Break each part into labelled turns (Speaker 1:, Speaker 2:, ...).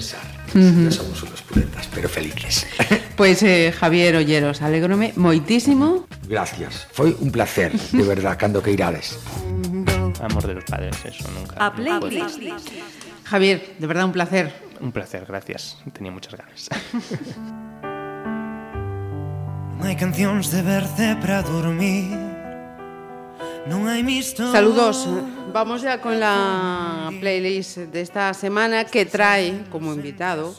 Speaker 1: pensar. Non somos unos puletas, pero felices.
Speaker 2: Pois, eh, Javier Olleros, alegrome moitísimo.
Speaker 1: Gracias. Foi un placer, de verdad, cando que irades.
Speaker 3: Amor de los padres, eso nunca.
Speaker 4: A
Speaker 3: no
Speaker 4: playlist.
Speaker 2: Javier, de verdad un placer.
Speaker 3: Un placer, gracias. Tenía muchas ganas.
Speaker 5: Non hai cancións de berce para dormir
Speaker 2: Saludos. Vamos ya con la playlist de esta semana que trae como invitado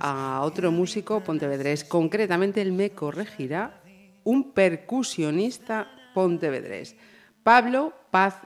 Speaker 2: a otro músico pontevedrés. Concretamente, él me corregirá, un percusionista pontevedrés. Pablo Paz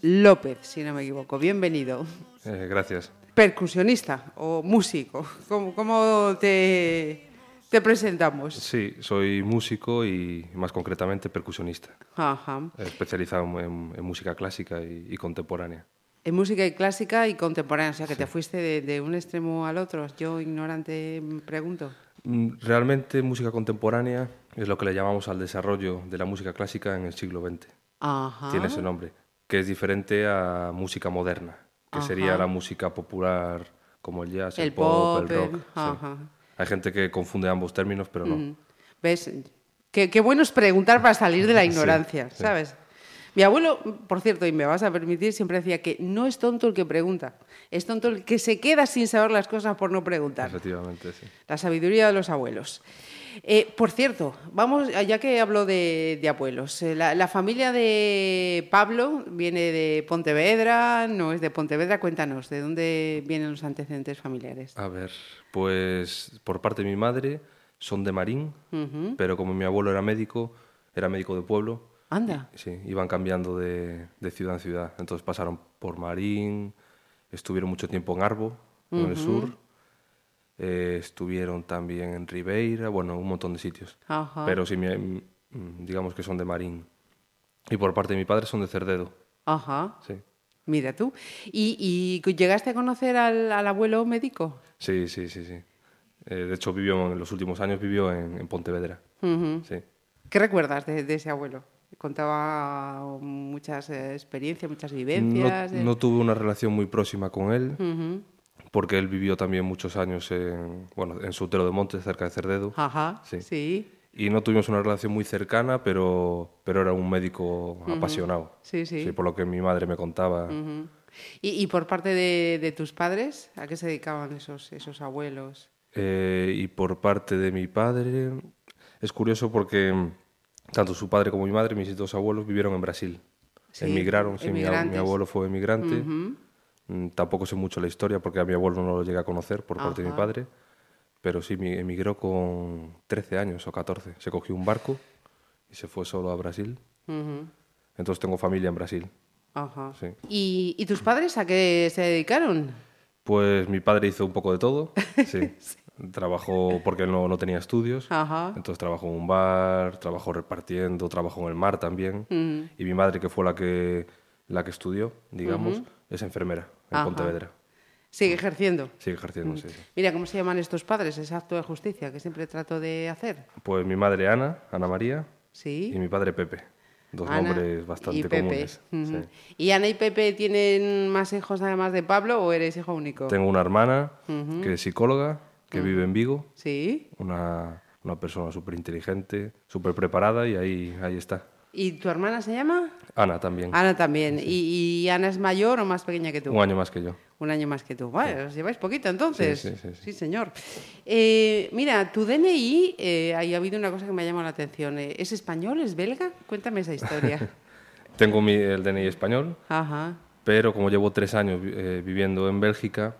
Speaker 2: López, si no me equivoco. Bienvenido.
Speaker 6: Eh, gracias.
Speaker 2: Percusionista o músico. ¿Cómo, cómo te, te presentamos?
Speaker 6: Sí, soy músico y más concretamente percusionista,
Speaker 2: Ajá.
Speaker 6: especializado en, en música clásica y, y contemporánea.
Speaker 2: En música y clásica y contemporánea, o sea que te fuiste de, de un extremo al otro. Yo, ignorante, pregunto.
Speaker 6: Mm, Realmente música contemporánea es lo que le llamamos al desarrollo de la música clásica en el siglo XX.
Speaker 2: Ajá.
Speaker 6: Tiene ese nombre, que es diferente a música moderna, que sería
Speaker 2: Ajá.
Speaker 6: la música popular como el jazz, el,
Speaker 2: El
Speaker 6: pop,
Speaker 2: pop,
Speaker 6: el rock.
Speaker 2: el-
Speaker 6: sí.
Speaker 2: ajá.
Speaker 6: Hay gente que confunde ambos términos, pero no.
Speaker 2: Mm. ¿Ves? Qué, qué bueno es preguntar para salir de la ignorancia,
Speaker 6: sí.
Speaker 2: ¿sabes? Mi abuelo, por cierto, y me vas a permitir, siempre decía que no es tonto el que pregunta, es tonto el que se queda sin saber las cosas por no preguntar.
Speaker 6: Efectivamente, sí.
Speaker 2: La sabiduría de los abuelos. Eh, por cierto, vamos, ya que hablo de, de abuelos, eh, la, la familia de Pablo viene de Pontevedra, no es de Pontevedra, cuéntanos, ¿de dónde vienen los antecedentes familiares?
Speaker 6: A ver, pues por parte de mi madre son de Marín, pero como mi abuelo era médico, era médico de pueblo,
Speaker 2: Anda,
Speaker 6: sí, iban cambiando de, de ciudad en ciudad. Entonces pasaron por Marín, estuvieron mucho tiempo en Arbo, en el sur, eh, estuvieron también en Ribeira, bueno, un montón de sitios.
Speaker 2: Ajá.
Speaker 6: Pero sí, mm, digamos que son de Marín. Y por parte de mi padre son de Cerdedo,
Speaker 2: ajá.
Speaker 6: sí.
Speaker 2: Mira tú. ¿Y, y llegaste a conocer al, al abuelo médico?
Speaker 6: Sí, sí, sí, sí. Eh, de hecho, vivió en los últimos años vivió en, en Pontevedra.
Speaker 2: Ujú.
Speaker 6: Sí.
Speaker 2: ¿Qué recuerdas de, de ese abuelo? Contaba muchas eh, experiencias, muchas vivencias.
Speaker 6: No, no tuve una relación muy próxima con él,
Speaker 2: Ujú.
Speaker 6: Porque él vivió también muchos años en, bueno, en Sutero de Montes, cerca de Cerdedo.
Speaker 2: Ajá,
Speaker 6: Sí.
Speaker 2: sí.
Speaker 6: Y no tuvimos una relación muy cercana, pero, pero era un médico apasionado.
Speaker 2: Sí, sí.
Speaker 6: por lo que mi madre me contaba.
Speaker 2: Ujú. ¿Y, y por parte de, de tus padres, a qué se dedicaban esos, esos abuelos?
Speaker 6: Eh, y por parte de mi padre, es curioso porque mm, tanto su padre como mi madre, mis dos abuelos, vivieron en Brasil.
Speaker 2: Sí,
Speaker 6: Emigraron, sí, mi, mi abuelo fue emigrante.
Speaker 2: Ujú.
Speaker 6: Mm, Tampoco sé mucho la historia porque a mi abuelo no lo llegué a conocer por parte de mi
Speaker 2: Ajá.
Speaker 6: padre, pero sí mi- emigró con 13 años o 14. Se cogió un barco y se fue solo a Brasil.
Speaker 2: Ujú.
Speaker 6: Entonces tengo familia en Brasil.
Speaker 2: Ajá.
Speaker 6: Sí.
Speaker 2: ¿Y, y tus padres a qué se dedicaron?
Speaker 6: Pues mi padre hizo un poco de todo. Sí. Trabajó porque él no, no tenía estudios.
Speaker 2: Ajá.
Speaker 6: Entonces trabajó en un bar, trabajó repartiendo, trabajó en el mar también.
Speaker 2: Mm.
Speaker 6: Y mi madre, que fue la que, la que estudió, digamos, es enfermera en
Speaker 2: Ajá.
Speaker 6: Pontevedra.
Speaker 2: Sigue ejerciendo.
Speaker 6: Sigue ejerciendo, sí, sí.
Speaker 2: Mira, ¿cómo se llaman estos padres? Ese acto de justicia que siempre trato de hacer.
Speaker 6: Pues mi madre Ana, Ana María,
Speaker 2: Sí.
Speaker 6: y mi padre Pepe. Dos
Speaker 2: Ana
Speaker 6: nombres bastante
Speaker 2: y Pepe.
Speaker 6: comunes. Sí.
Speaker 2: ¿Y Ana y Pepe tienen más hijos además de Pablo o eres hijo único?
Speaker 6: Tengo una hermana que es psicóloga, que vive en Vigo,
Speaker 2: Sí.
Speaker 6: una, una persona súper inteligente, súper preparada y ahí, ahí está.
Speaker 2: ¿Y tu hermana se llama?
Speaker 6: Ana también,
Speaker 2: Ana también. ¿Y, y Ana es mayor o más pequeña que tú?
Speaker 6: un año más que yo.
Speaker 2: Un año más que tú. Vale, os lleváis poquito entonces.
Speaker 6: Sí, sí, sí, sí.
Speaker 2: señor. Eh, mira, tu DNI, eh, ahí ha habido una cosa que me ha llamado la atención. Eh, ¿Es español? ¿Es belga? Cuéntame esa historia.
Speaker 6: Tengo mi, el DNI español,
Speaker 2: Ajá.
Speaker 6: pero como llevo tres años eh, viviendo en Bélgica,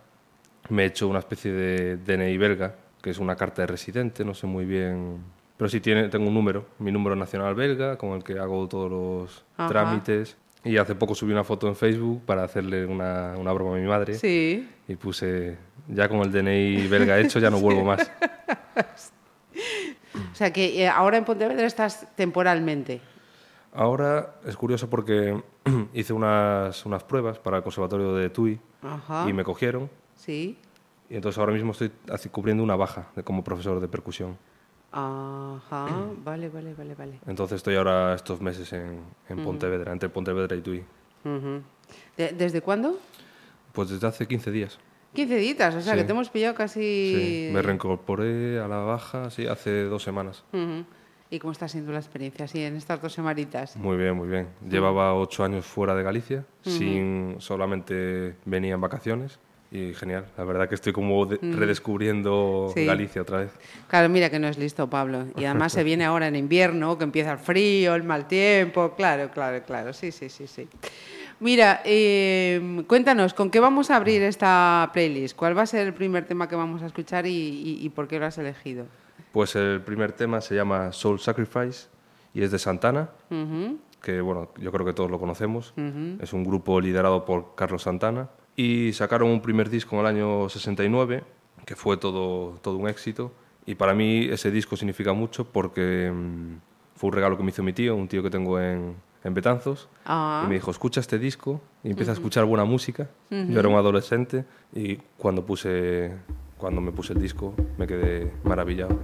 Speaker 6: me he hecho una especie de DNI belga, que es una carta de residente, no sé muy bien, pero sí tiene, tengo un número, mi número nacional belga, con el que hago todos los
Speaker 2: Ajá.
Speaker 6: trámites. Y hace poco subí una foto en Facebook para hacerle una, una broma a mi madre
Speaker 2: Sí.
Speaker 6: y puse, ya con el DNI belga hecho, ya no vuelvo más.
Speaker 2: O sea que eh, ahora en Pontevedra estás temporalmente.
Speaker 6: Ahora es curioso porque hice unas, unas pruebas para el Conservatorio de Tui
Speaker 2: Ajá.
Speaker 6: y me cogieron.
Speaker 2: Sí.
Speaker 6: Y entonces ahora mismo estoy cubriendo una baja de, como profesor de percusión.
Speaker 2: Ajá. Vale, vale, vale, vale.
Speaker 6: Entonces estoy ahora estos meses en, en Pontevedra, entre Pontevedra y Tui.
Speaker 2: Ujú. De- ¿Desde cuándo?
Speaker 6: Pues desde hace 15 días.
Speaker 2: 15 ditas, o sea
Speaker 6: Sí.
Speaker 2: que te hemos pillado casi...
Speaker 6: Sí, me reincorporé a la baja, sí, hace dos semanas.
Speaker 2: Ujú. ¿Y cómo está siendo la experiencia así en estas dos semanitas?
Speaker 6: Muy bien, muy bien. Llevaba ocho años fuera de Galicia, sin solamente venía en vacaciones y genial. La verdad que estoy como de- redescubriendo
Speaker 2: Sí.
Speaker 6: Galicia otra vez.
Speaker 2: Claro, mira que no es listo, Pablo. Y además se viene ahora en invierno, que empieza el frío, el mal tiempo. Claro, claro, claro. Sí, sí, sí, sí. Mira, eh, cuéntanos, ¿con qué vamos a abrir esta playlist? ¿Cuál va a ser el primer tema que vamos a escuchar y, y- y por qué lo has elegido?
Speaker 6: Pues el primer tema se llama Soul Sacrifice y es de Santana, que bueno, yo creo que todos lo conocemos. Es un grupo liderado por Carlos Santana y sacaron un primer disco en el año 69 que fue todo, todo un éxito y para mí ese disco significa mucho porque mm, fue un regalo que me hizo mi tío, un tío que tengo en, en Betanzos
Speaker 2: Ah.
Speaker 6: y me dijo, escucha este disco y empieza a escuchar buena música. Yo era un adolescente y cuando, puse, cuando me puse el disco me quedé maravillado.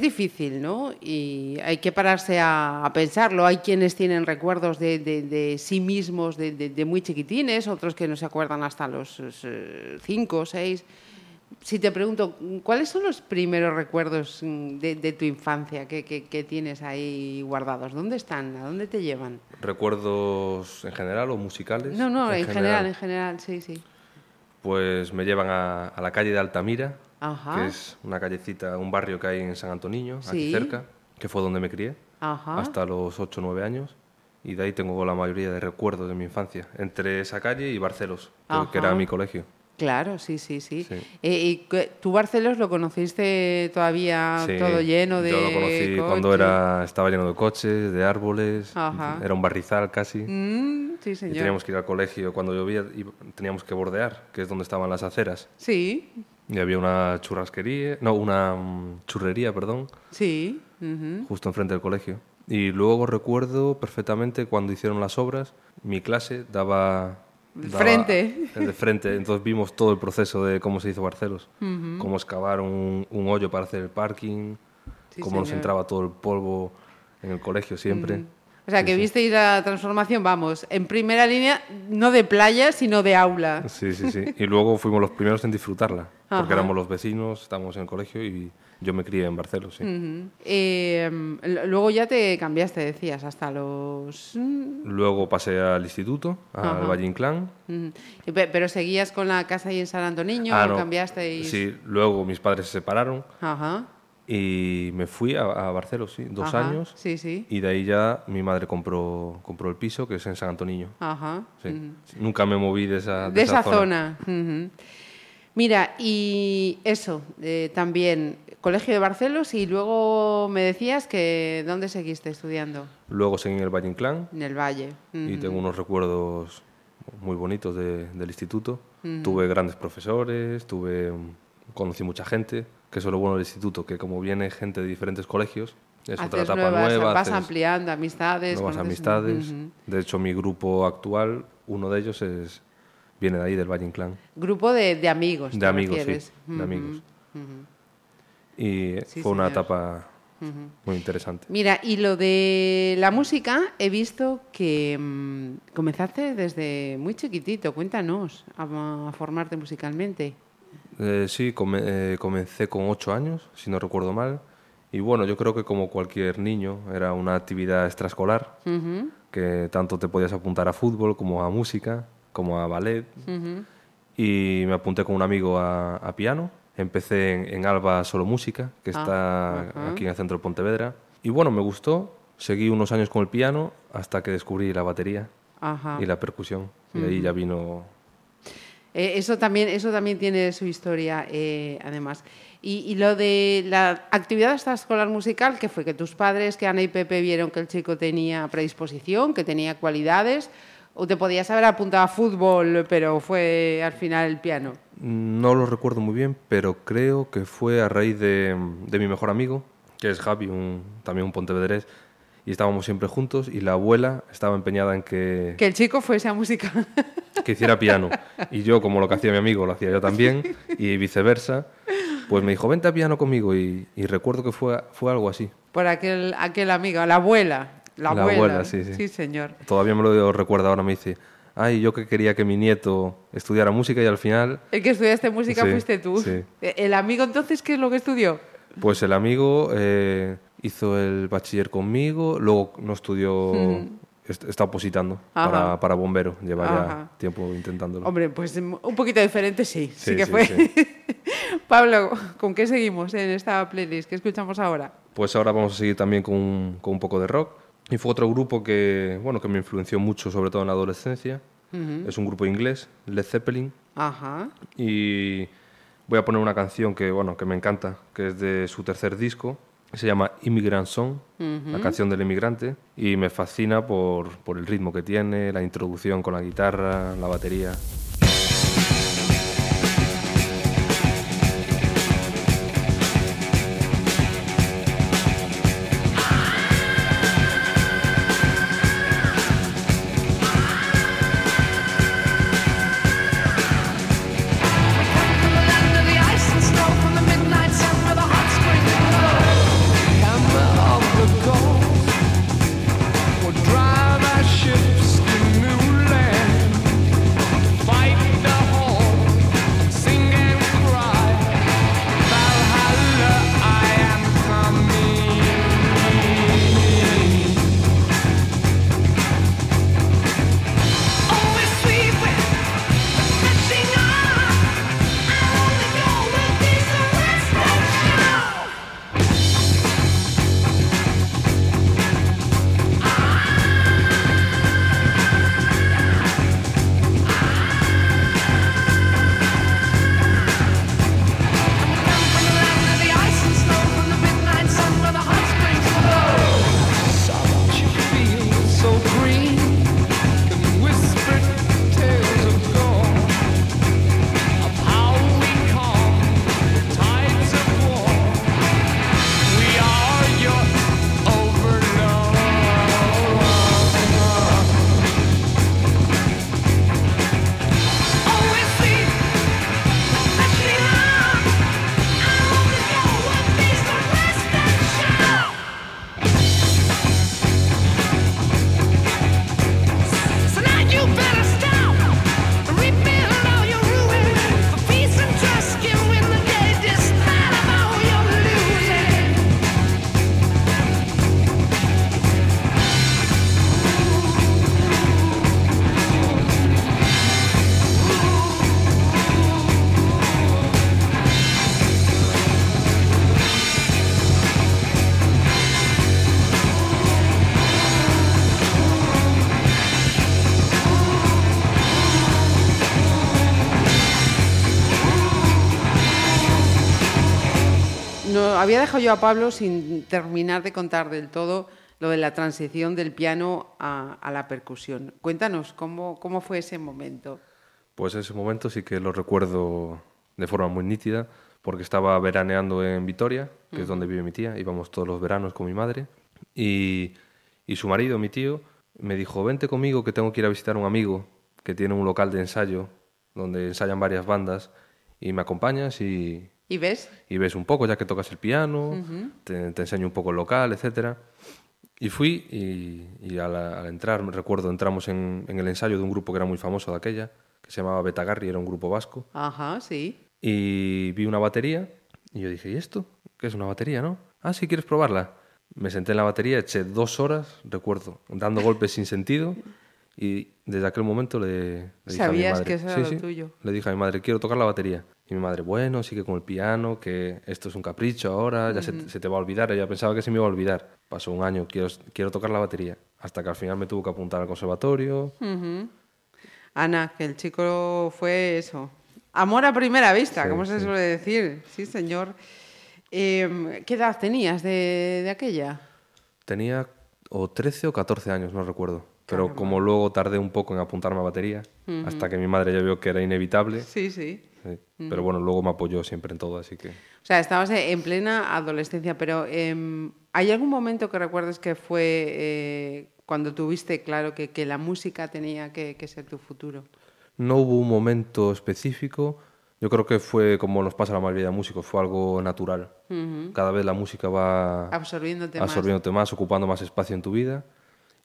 Speaker 2: Difícil, ¿no? Y hay que pararse a, a pensarlo. Hay quienes tienen recuerdos de, de- de sí mismos de, muy chiquitines, otros que no se acuerdan hasta los eh, cinco o seis. Si te pregunto, ¿cuáles son los primeros recuerdos mm, de, tu infancia que, que- que tienes ahí guardados? ¿Dónde están? ¿A dónde te llevan?
Speaker 6: ¿Recuerdos en general o musicales?
Speaker 2: No, no, en, general, en general, sí, sí.
Speaker 6: Pues me llevan a, a la calle de Altamira,
Speaker 2: Ajá.
Speaker 6: que es una callecita, un barrio que hay en San Antoniño,
Speaker 2: Sí.
Speaker 6: aquí cerca, que fue donde me crié,
Speaker 2: Ajá.
Speaker 6: hasta los 8 o 9 años. Y de ahí tengo la mayoría de recuerdos de mi infancia, entre esa calle y Barcelos, que, que era
Speaker 2: Ajá.
Speaker 6: mi colegio.
Speaker 2: Claro, sí, sí, sí.
Speaker 6: Sí.
Speaker 2: Eh, ¿Y tú, Barcelos, lo conociste todavía
Speaker 6: Sí,
Speaker 2: todo lleno de
Speaker 6: Yo lo conocí cuando era, estaba lleno de coches, de árboles,
Speaker 2: Ajá.
Speaker 6: era un barrizal casi.
Speaker 2: Mm, sí,
Speaker 6: Y
Speaker 2: señor.
Speaker 6: teníamos que ir al colegio cuando llovía y teníamos que bordear, que es donde estaban las aceras.
Speaker 2: Sí,
Speaker 6: Y había una churrasquería, no, una mm, churrería, perdón,
Speaker 2: sí. ujú.
Speaker 6: justo enfrente del colegio. Y luego recuerdo perfectamente cuando hicieron las obras, mi clase daba...
Speaker 2: De
Speaker 6: daba-
Speaker 2: frente.
Speaker 6: De frente, entonces vimos todo el proceso de cómo se hizo Barcelos, cómo excavaron un, un hoyo para hacer el parking,
Speaker 2: Sí,
Speaker 6: cómo nos
Speaker 2: señor.
Speaker 6: entraba todo el polvo en el colegio siempre.
Speaker 2: O sea, que visteis la transformación, vamos, en primera línea, no de playa, sino de aula.
Speaker 6: Sí, sí, sí. Y luego fuimos los primeros en disfrutarla,
Speaker 2: Ajá.
Speaker 6: porque éramos los vecinos, estábamos en el colegio y yo me crié en Barcelos, sí.
Speaker 2: Eh, l- luego ya te cambiaste, decías, hasta los... mm,
Speaker 6: Luego pasé al instituto, al. Valle Inclán.
Speaker 2: Y Pero seguías con la casa ahí en San Antoniño,
Speaker 6: Ah,
Speaker 2: o
Speaker 6: no.
Speaker 2: cambiasteis...
Speaker 6: Sí, luego mis padres se separaron
Speaker 2: Ajá.
Speaker 6: Y me fui a, a Barcelos, sí, dos
Speaker 2: ajá,
Speaker 6: años.
Speaker 2: Sí, sí.
Speaker 6: Y de ahí ya mi madre compró, compró el piso, que es en San Antoniño.
Speaker 2: Ajá.
Speaker 6: Sí.
Speaker 2: ujú.
Speaker 6: Nunca me moví de esa,
Speaker 2: de esa zona. ujú. Mira, y eso, eh, también, Colegio de Barcelos, y luego me decías que ¿dónde seguiste estudiando?
Speaker 6: Luego seguí en el Valle Inclán
Speaker 2: En el Valle.
Speaker 6: y
Speaker 2: Ujú.
Speaker 6: tengo unos recuerdos muy bonitos de- del instituto. Tuve grandes profesores, tuve, conocí mucha gente, que eso es lo bueno del instituto, que como viene gente de diferentes colegios, es otra etapa
Speaker 2: nuevas,
Speaker 6: nueva.
Speaker 2: vas
Speaker 6: haces
Speaker 2: ampliando amistades.
Speaker 6: nuevas
Speaker 2: conoces-
Speaker 6: amistades. De hecho, mi grupo actual, uno de ellos es viene de ahí, del Valle Inclán.
Speaker 2: Grupo de, de amigos.
Speaker 6: De
Speaker 2: ¿te
Speaker 6: amigos, sí, de amigos. Y
Speaker 2: Sí,
Speaker 6: fue una etapa muy interesante.
Speaker 2: Mira, y lo de la música, he visto que mm, comenzaste desde muy chiquitito. Cuéntanos a, a formarte musicalmente.
Speaker 6: Eh, sí, come- eh, comencé con ocho años, si no recuerdo mal. Y bueno, yo creo que como cualquier niño, era una actividad extraescolar, que tanto te podías apuntar a fútbol como a música, como a ballet. Y me apunté con un amigo a, a piano. Empecé en, en Alba Solo Música, que
Speaker 2: Ah,
Speaker 6: está aquí en el centro de Pontevedra. Y bueno, me gustó. Seguí unos años con el piano hasta que descubrí la batería y la percusión. Y ahí ya vino
Speaker 2: Eh, eso, también, eso también tiene su historia, eh, además. Y, lo de la actividad extraescolar musical, que fue que tus padres, que Ana y Pepe, vieron que el chico tenía predisposición, que tenía cualidades, o te podías haber apuntado a fútbol, pero fue al final el piano.
Speaker 6: No lo recuerdo muy bien, pero creo que fue a raíz de, de mi mejor amigo, que es Javi, también un pontevedrés, y estábamos siempre juntos y la abuela estaba empeñada en que,
Speaker 2: Que el chico fuese a música.
Speaker 6: que hiciera piano. Y yo, como lo que hacía mi amigo, lo hacía yo también, y viceversa, pues me dijo, vente a piano conmigo, y, y recuerdo que fue, fue algo así.
Speaker 2: Por aquel, aquel amigo, la abuela. La,
Speaker 6: La
Speaker 2: abuela,
Speaker 6: abuela, sí, sí.
Speaker 2: Sí, señor.
Speaker 6: Todavía me lo recuerda ahora, me dice, ay, yo que quería que mi nieto estudiara música y al final,
Speaker 2: El que estudiaste música
Speaker 6: Sí,
Speaker 2: fuiste tú.
Speaker 6: sí.
Speaker 2: Eh, ¿El amigo entonces qué es lo que estudió?
Speaker 6: Pues el amigo eh, hizo el bachiller conmigo, luego no estudió, est- está opositando para, para bombero, lleva
Speaker 2: Ajá.
Speaker 6: ya tiempo intentándolo.
Speaker 2: Hombre, pues mm, un poquito diferente sí, sí,
Speaker 6: Sí,
Speaker 2: que
Speaker 6: sí,
Speaker 2: fue.
Speaker 6: sí.
Speaker 2: Pablo, ¿con qué seguimos en esta playlist? ¿Qué escuchamos ahora?
Speaker 6: Pues ahora vamos a seguir también con un, con un poco de rock. Y fue otro grupo que, bueno, que me influenció mucho, sobre todo en la adolescencia. Es un grupo inglés, Led Zeppelin.
Speaker 2: Ajá.
Speaker 6: Y voy a poner una canción que, bueno, que me encanta, que es de su tercer disco. que Se llama Immigrant Song, la canción del inmigrante. Y me fascina por, por el ritmo que tiene, la introducción con la guitarra, la batería.
Speaker 2: Yo a Pablo sin terminar de contar del todo lo de la transición del piano a, a la percusión. Cuéntanos, ¿cómo, ¿cómo fue ese momento?
Speaker 6: Pues ese momento sí que lo recuerdo de forma muy nítida, porque estaba veraneando en Vitoria, que es donde vive mi tía, íbamos todos los veranos con mi madre, y, y su marido, mi tío, me dijo, vente conmigo que tengo que ir a visitar a un amigo que tiene un local de ensayo, donde ensayan varias bandas, y me acompañas y,
Speaker 2: ¿Y ves?
Speaker 6: y ves un poco, ya que tocas el piano, te, te enseño un poco el local, etcétera. Y fui y, y al, al entrar, me recuerdo, entramos en, en el ensayo de un grupo que era muy famoso de aquella, que se llamaba Betagarri, era un grupo vasco,
Speaker 2: Ajá, sí.
Speaker 6: y vi una batería y yo dije, ¿y esto? ¿Qué es una batería, no? Ah, sí, ¿quieres probarla? Me senté en la batería, eché dos horas, recuerdo, dando golpes sin sentido y desde aquel momento le, le dije a mi
Speaker 2: Sabías
Speaker 6: madre,
Speaker 2: que eso era
Speaker 6: Sí,
Speaker 2: lo
Speaker 6: sí,
Speaker 2: tuyo.
Speaker 6: Le dije a mi madre, quiero tocar la batería. Y mi madre, bueno, sigue con el piano, que esto es un capricho ahora, ya se, te- se te va a olvidar. Ella pensaba que se me iba a olvidar. Pasó un año, quiero, quiero tocar la batería. Hasta que al final me tuvo que apuntar al conservatorio.
Speaker 2: Ana, que el chico fue eso. Amor a primera vista,
Speaker 6: Sí,
Speaker 2: como se
Speaker 6: sí.
Speaker 2: suele decir. Sí, señor. Eh, ¿Qué edad tenías de, de aquella?
Speaker 6: Tenía o 13 o 14 años, no recuerdo. Pero como luego tardé un poco en apuntarme a batería, hasta que mi madre ya vio que era inevitable.
Speaker 2: Sí, sí.
Speaker 6: Sí. Pero bueno, luego me apoyó siempre en todo, así que...
Speaker 2: O sea, estabas en plena adolescencia, pero em, ¿hay algún momento que recuerdes que fue eh, cuando tuviste claro que, que la música tenía que, que ser tu futuro?
Speaker 6: No hubo un momento específico. Yo creo que fue como nos pasa a la mayoría de músicos, fue algo natural. Cada vez la música va
Speaker 2: Absorbiéndote más.
Speaker 6: absorbiéndote más, ocupando más espacio en tu vida.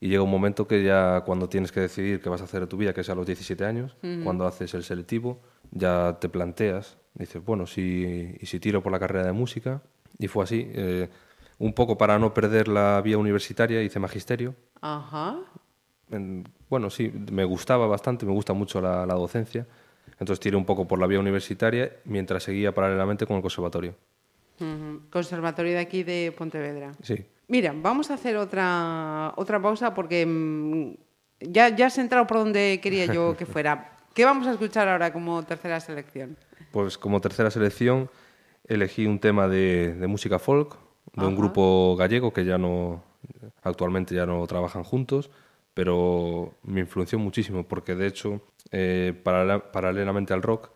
Speaker 6: Y llega un momento que ya cuando tienes que decidir qué vas a hacer de tu vida, que es a los 17 años, cuando haces el selectivo, ya te planteas, dices, bueno, si, y si tiro por la carrera de música. Y fue así. eh, un poco para no perder la vía universitaria, hice magisterio.
Speaker 2: Ajá.
Speaker 6: En- bueno, sí, me gustaba bastante, me gusta mucho la, la docencia. Entonces tiré un poco por la vía universitaria mientras seguía paralelamente con el conservatorio.
Speaker 2: Ujú. Conservatorio de aquí de Pontevedra.
Speaker 6: Sí.
Speaker 2: Mira, vamos a hacer otra, otra pausa porque mm, ya, ya has entrado por donde quería yo que fuera. ¿Qué vamos a escuchar ahora como tercera selección?
Speaker 6: Pues como tercera selección elegí un tema de, de música folk de un grupo gallego que ya no, actualmente ya no trabajan juntos, pero me influenció muchísimo porque de hecho, eh, paralela- paralelamente al rock,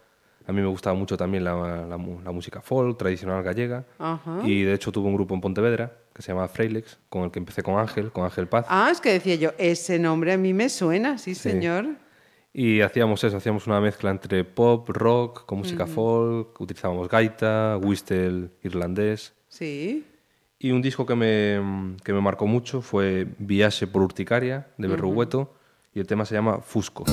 Speaker 6: a mí me gustaba mucho también la, la la música folk tradicional gallega
Speaker 2: Ajá.
Speaker 6: y de hecho tuve un grupo en Pontevedra que se llama Freilex, con el que empecé con Ángel, con Ángel Paz.
Speaker 2: Ah, es que decía yo, ese nombre a mí me suena, sí, señor.
Speaker 6: Y hacíamos eso, hacíamos una mezcla entre pop, rock, con música folk, utilizábamos gaita, whistle irlandés.
Speaker 2: Sí.
Speaker 6: Y un disco que me, que me marcó mucho fue Viaje por Urticaria, de Berrugueto, y el tema se llama. Fusco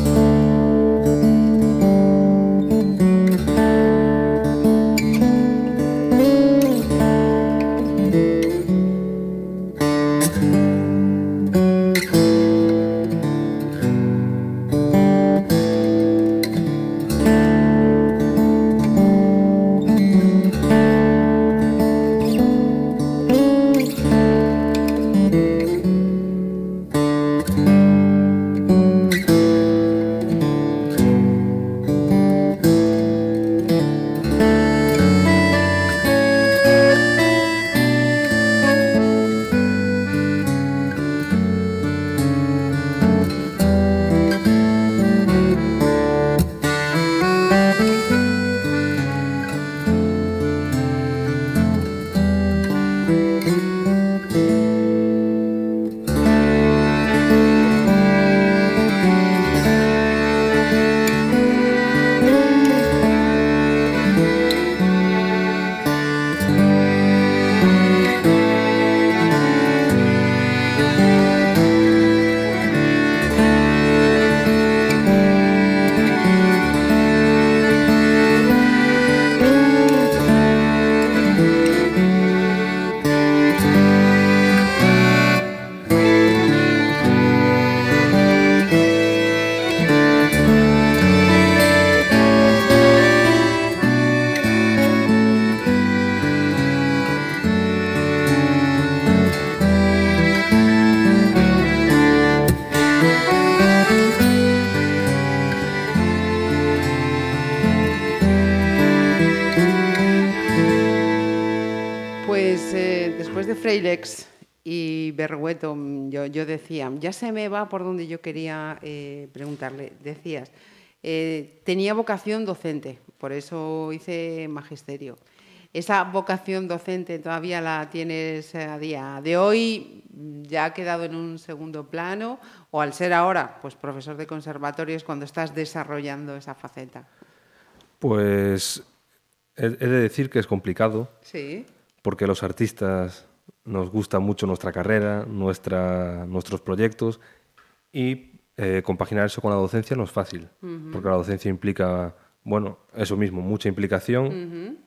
Speaker 2: ya se me va por donde yo quería eh, preguntarle. Decías, eh, tenía vocación docente, por eso hice magisterio. ¿Esa vocación docente todavía la tienes a día de hoy? ¿Ya ha quedado en un segundo plano? ¿O al ser ahora pues, profesor de conservatorios cuando estás desarrollando esa faceta?
Speaker 6: Pues he de decir que es complicado
Speaker 2: Sí.
Speaker 6: porque los artistas nos gusta mucho nuestra carrera, nuestra, nuestros proyectos y eh, compaginar eso con la docencia no es fácil, porque la docencia implica, bueno, eso mismo, mucha implicación,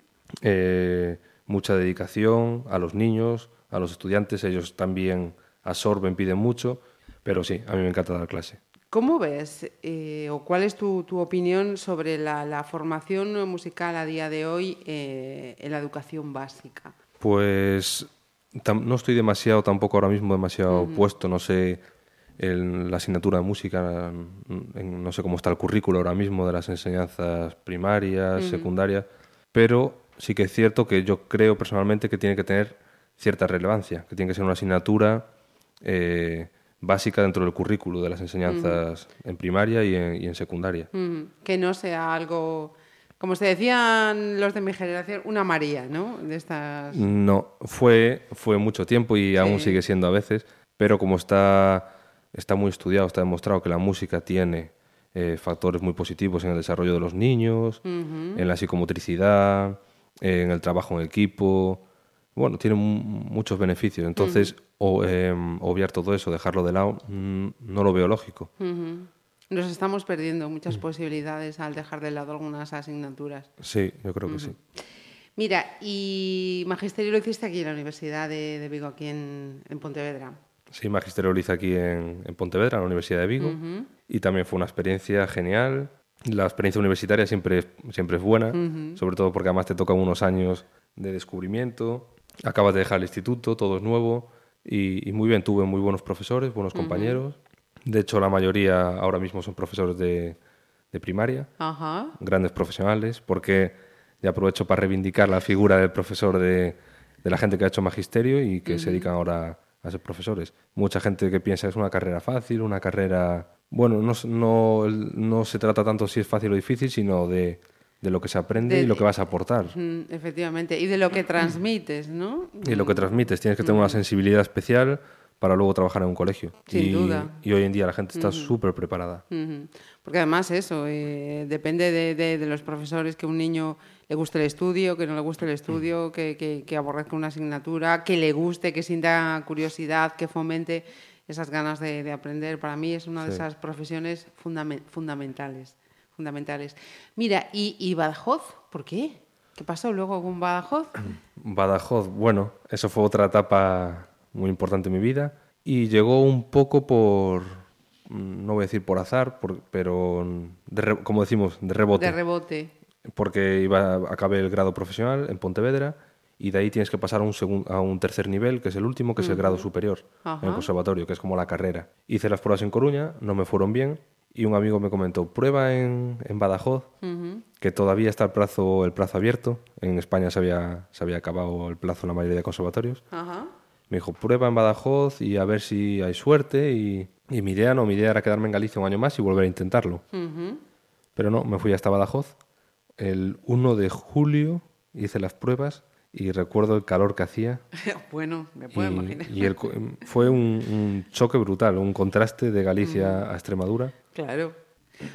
Speaker 6: eh, mucha dedicación a los niños, a los estudiantes, ellos también absorben, piden mucho, pero sí, a mí me encanta dar clase.
Speaker 2: ¿Cómo ves eh, o cuál es tu, tu opinión sobre la, la formación musical a día de hoy en la educación básica?
Speaker 6: Pues no estoy demasiado, tampoco ahora mismo demasiado puesto, no sé, en la asignatura de música, en- no sé cómo está el currículo ahora mismo de las enseñanzas primarias, secundarias, pero sí que es cierto que yo creo personalmente que tiene que tener cierta relevancia, que tiene que ser una asignatura eh, básica dentro del currículo de las enseñanzas en primaria y en, y en secundaria.
Speaker 2: Que no sea algo, como se decían los de mi generación, una María, ¿no? De estas...
Speaker 6: No, fue, fue mucho tiempo y aún
Speaker 2: Sí.
Speaker 6: sigue siendo a veces, pero como está, está muy estudiado, está demostrado que la música tiene eh, factores muy positivos en el desarrollo de los niños, en la psicomotricidad, en el trabajo en equipo, bueno, tiene mu- muchos beneficios. Entonces, o, em, obviar todo eso, dejarlo de lado, mm, no lo veo lógico.
Speaker 2: Ujú. Nos estamos perdiendo muchas posibilidades al dejar de lado algunas asignaturas.
Speaker 6: Sí, yo creo que sí.
Speaker 2: Mira, y magisterio lo hiciste aquí en la Universidad de, de Vigo, aquí en, en Pontevedra.
Speaker 6: Sí, magisterio lo hice aquí en, en Pontevedra, en la Universidad de Vigo, y también fue una experiencia genial. La experiencia universitaria siempre siempre es buena, sobre todo porque además te tocan unos años de descubrimiento, acabas de dejar el instituto, todo es nuevo, y, y muy bien, tuve muy buenos profesores, buenos compañeros. De hecho, la mayoría ahora mismo son profesores de, de primaria,
Speaker 2: Ajá.
Speaker 6: grandes profesionales, porque ya aprovecho para reivindicar la figura del profesor de, de la gente que ha hecho magisterio y que se dedican ahora a ser profesores. Mucha gente que piensa que es una carrera fácil, una carrera... Bueno, no, no, no se trata tanto si es fácil o difícil, sino de, de lo que se aprende
Speaker 2: De-
Speaker 6: y lo que vas a aportar.
Speaker 2: Mm, efectivamente. Y de lo que transmites, ¿no?
Speaker 6: Y lo que transmites. Tienes que tener una sensibilidad especial para luego trabajar en un colegio.
Speaker 2: Sin
Speaker 6: y,
Speaker 2: duda.
Speaker 6: y hoy en día la gente está súper preparada.
Speaker 2: Porque además eso, eh, depende de, de- de los profesores que un niño le guste el estudio, que no le guste el estudio, que, que- que aborrezca una asignatura, que le guste, que sienta curiosidad, que fomente esas ganas de, de aprender. Para mí es una de esas profesiones fundamen- fundamentales. fundamentales. Mira, ¿y, y Badajoz? ¿Por qué? ¿Qué pasó luego con Badajoz?
Speaker 6: Badajoz, bueno, eso fue otra etapa muy importante en mi vida y llegó un poco por, mm, no voy a decir por azar, por- pero de como decimos, de rebote,
Speaker 2: De rebote.
Speaker 6: porque iba, acabé el grado profesional en Pontevedra y de ahí tienes que pasar a un, segun- a un tercer nivel, que es el último, que es el grado superior en
Speaker 2: Ajá.
Speaker 6: el conservatorio, que es como la carrera. Hice las pruebas en Coruña, no me fueron bien y un amigo me comentó, prueba en, en Badajoz, que todavía está el plazo, el plazo abierto. En España se había, se había acabado el plazo en la mayoría de conservatorios.
Speaker 2: Ajá.
Speaker 6: Me dijo, prueba en Badajoz y a ver si hay suerte. Y, y mi idea no, mi idea era quedarme en Galicia un año más y volver a intentarlo. Pero no, me fui hasta Badajoz. El 1 de julio hice las pruebas y recuerdo el calor que hacía.
Speaker 2: bueno, me puedo
Speaker 6: y,
Speaker 2: imaginar.
Speaker 6: y el co- fue un, un choque brutal, un contraste de Galicia a Extremadura.
Speaker 2: Claro.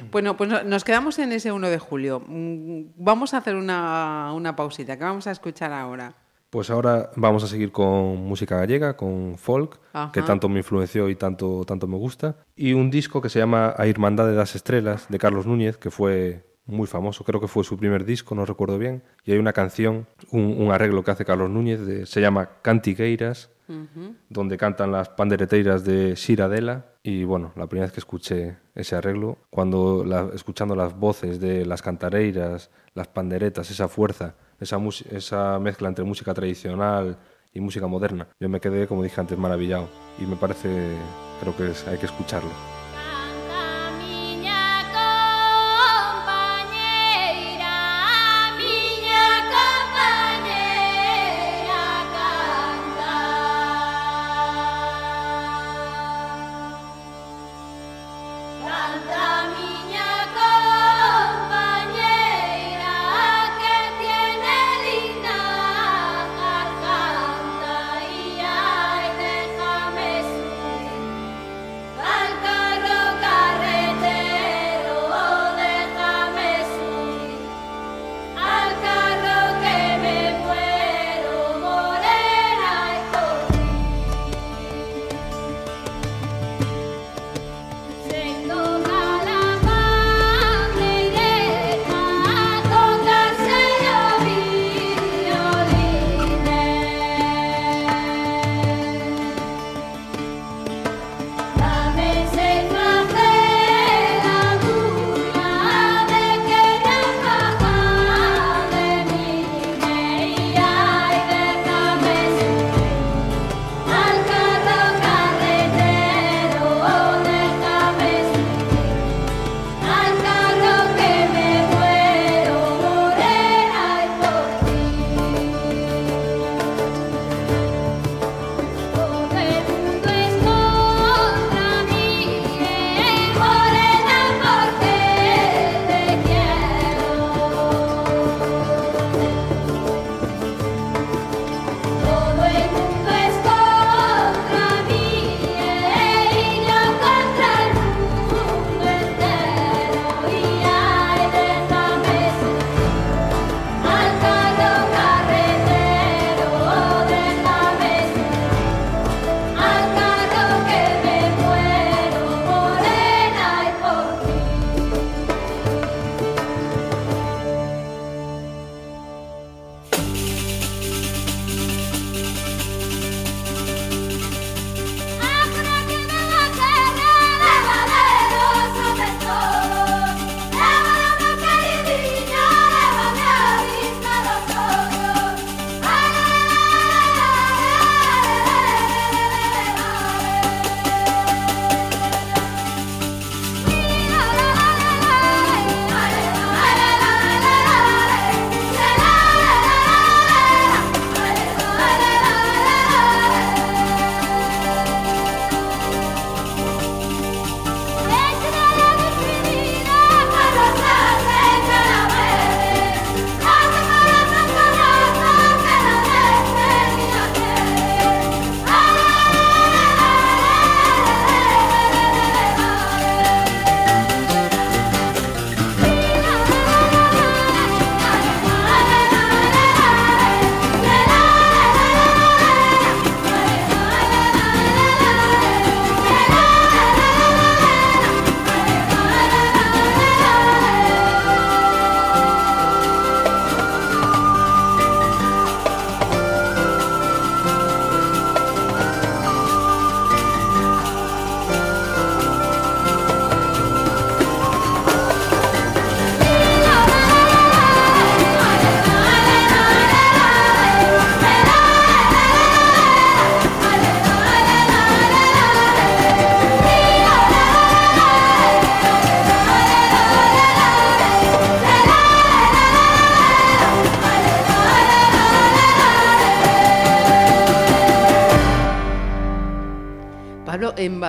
Speaker 2: Bueno, pues no- nos quedamos en ese 1 de julio. Mm, Vamos a hacer una, una pausita. ¿Qué vamos a escuchar ahora?
Speaker 6: Pues ahora vamos a seguir con música gallega, con folk,
Speaker 2: Ajá.
Speaker 6: que tanto me influenció y tanto, tanto me gusta. Y un disco que se llama A Irmandad de las Estrellas, de Carlos Núñez, que fue muy famoso, creo que fue su primer disco, no recuerdo bien. Y hay una canción, un, un arreglo que hace Carlos Núñez, de- se llama Cantigueiras, donde cantan las pandereteiras de Siradela. Y bueno, la primera vez que escuché ese arreglo, cuando la- escuchando las voces de las cantareiras, las panderetas, esa fuerza, esa, esa mezcla entre música tradicional y música moderna, yo me quedé, como dije antes, maravillado. Y me parece, creo que es- hay que escucharlo.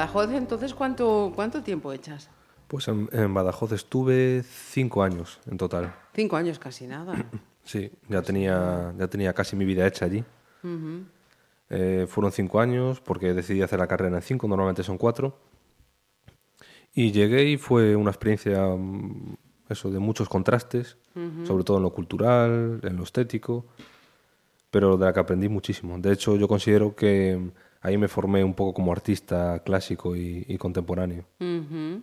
Speaker 2: Badajoz, entonces, ¿cuánto, cuánto tiempo echas?
Speaker 6: Pues en, en Badajoz estuve cinco años en total.
Speaker 2: Cinco años, casi nada.
Speaker 6: Sí, ya tenía, ya tenía casi mi vida hecha allí. Eh, fueron cinco años porque decidí hacer la carrera en cinco, normalmente son cuatro. Y llegué y fue una experiencia mm, eso, de muchos contrastes, sobre todo en lo cultural, en lo estético, pero de la que aprendí muchísimo. De hecho, yo considero que ahí me formé un poco como artista clásico y, y contemporáneo.
Speaker 2: Ujú.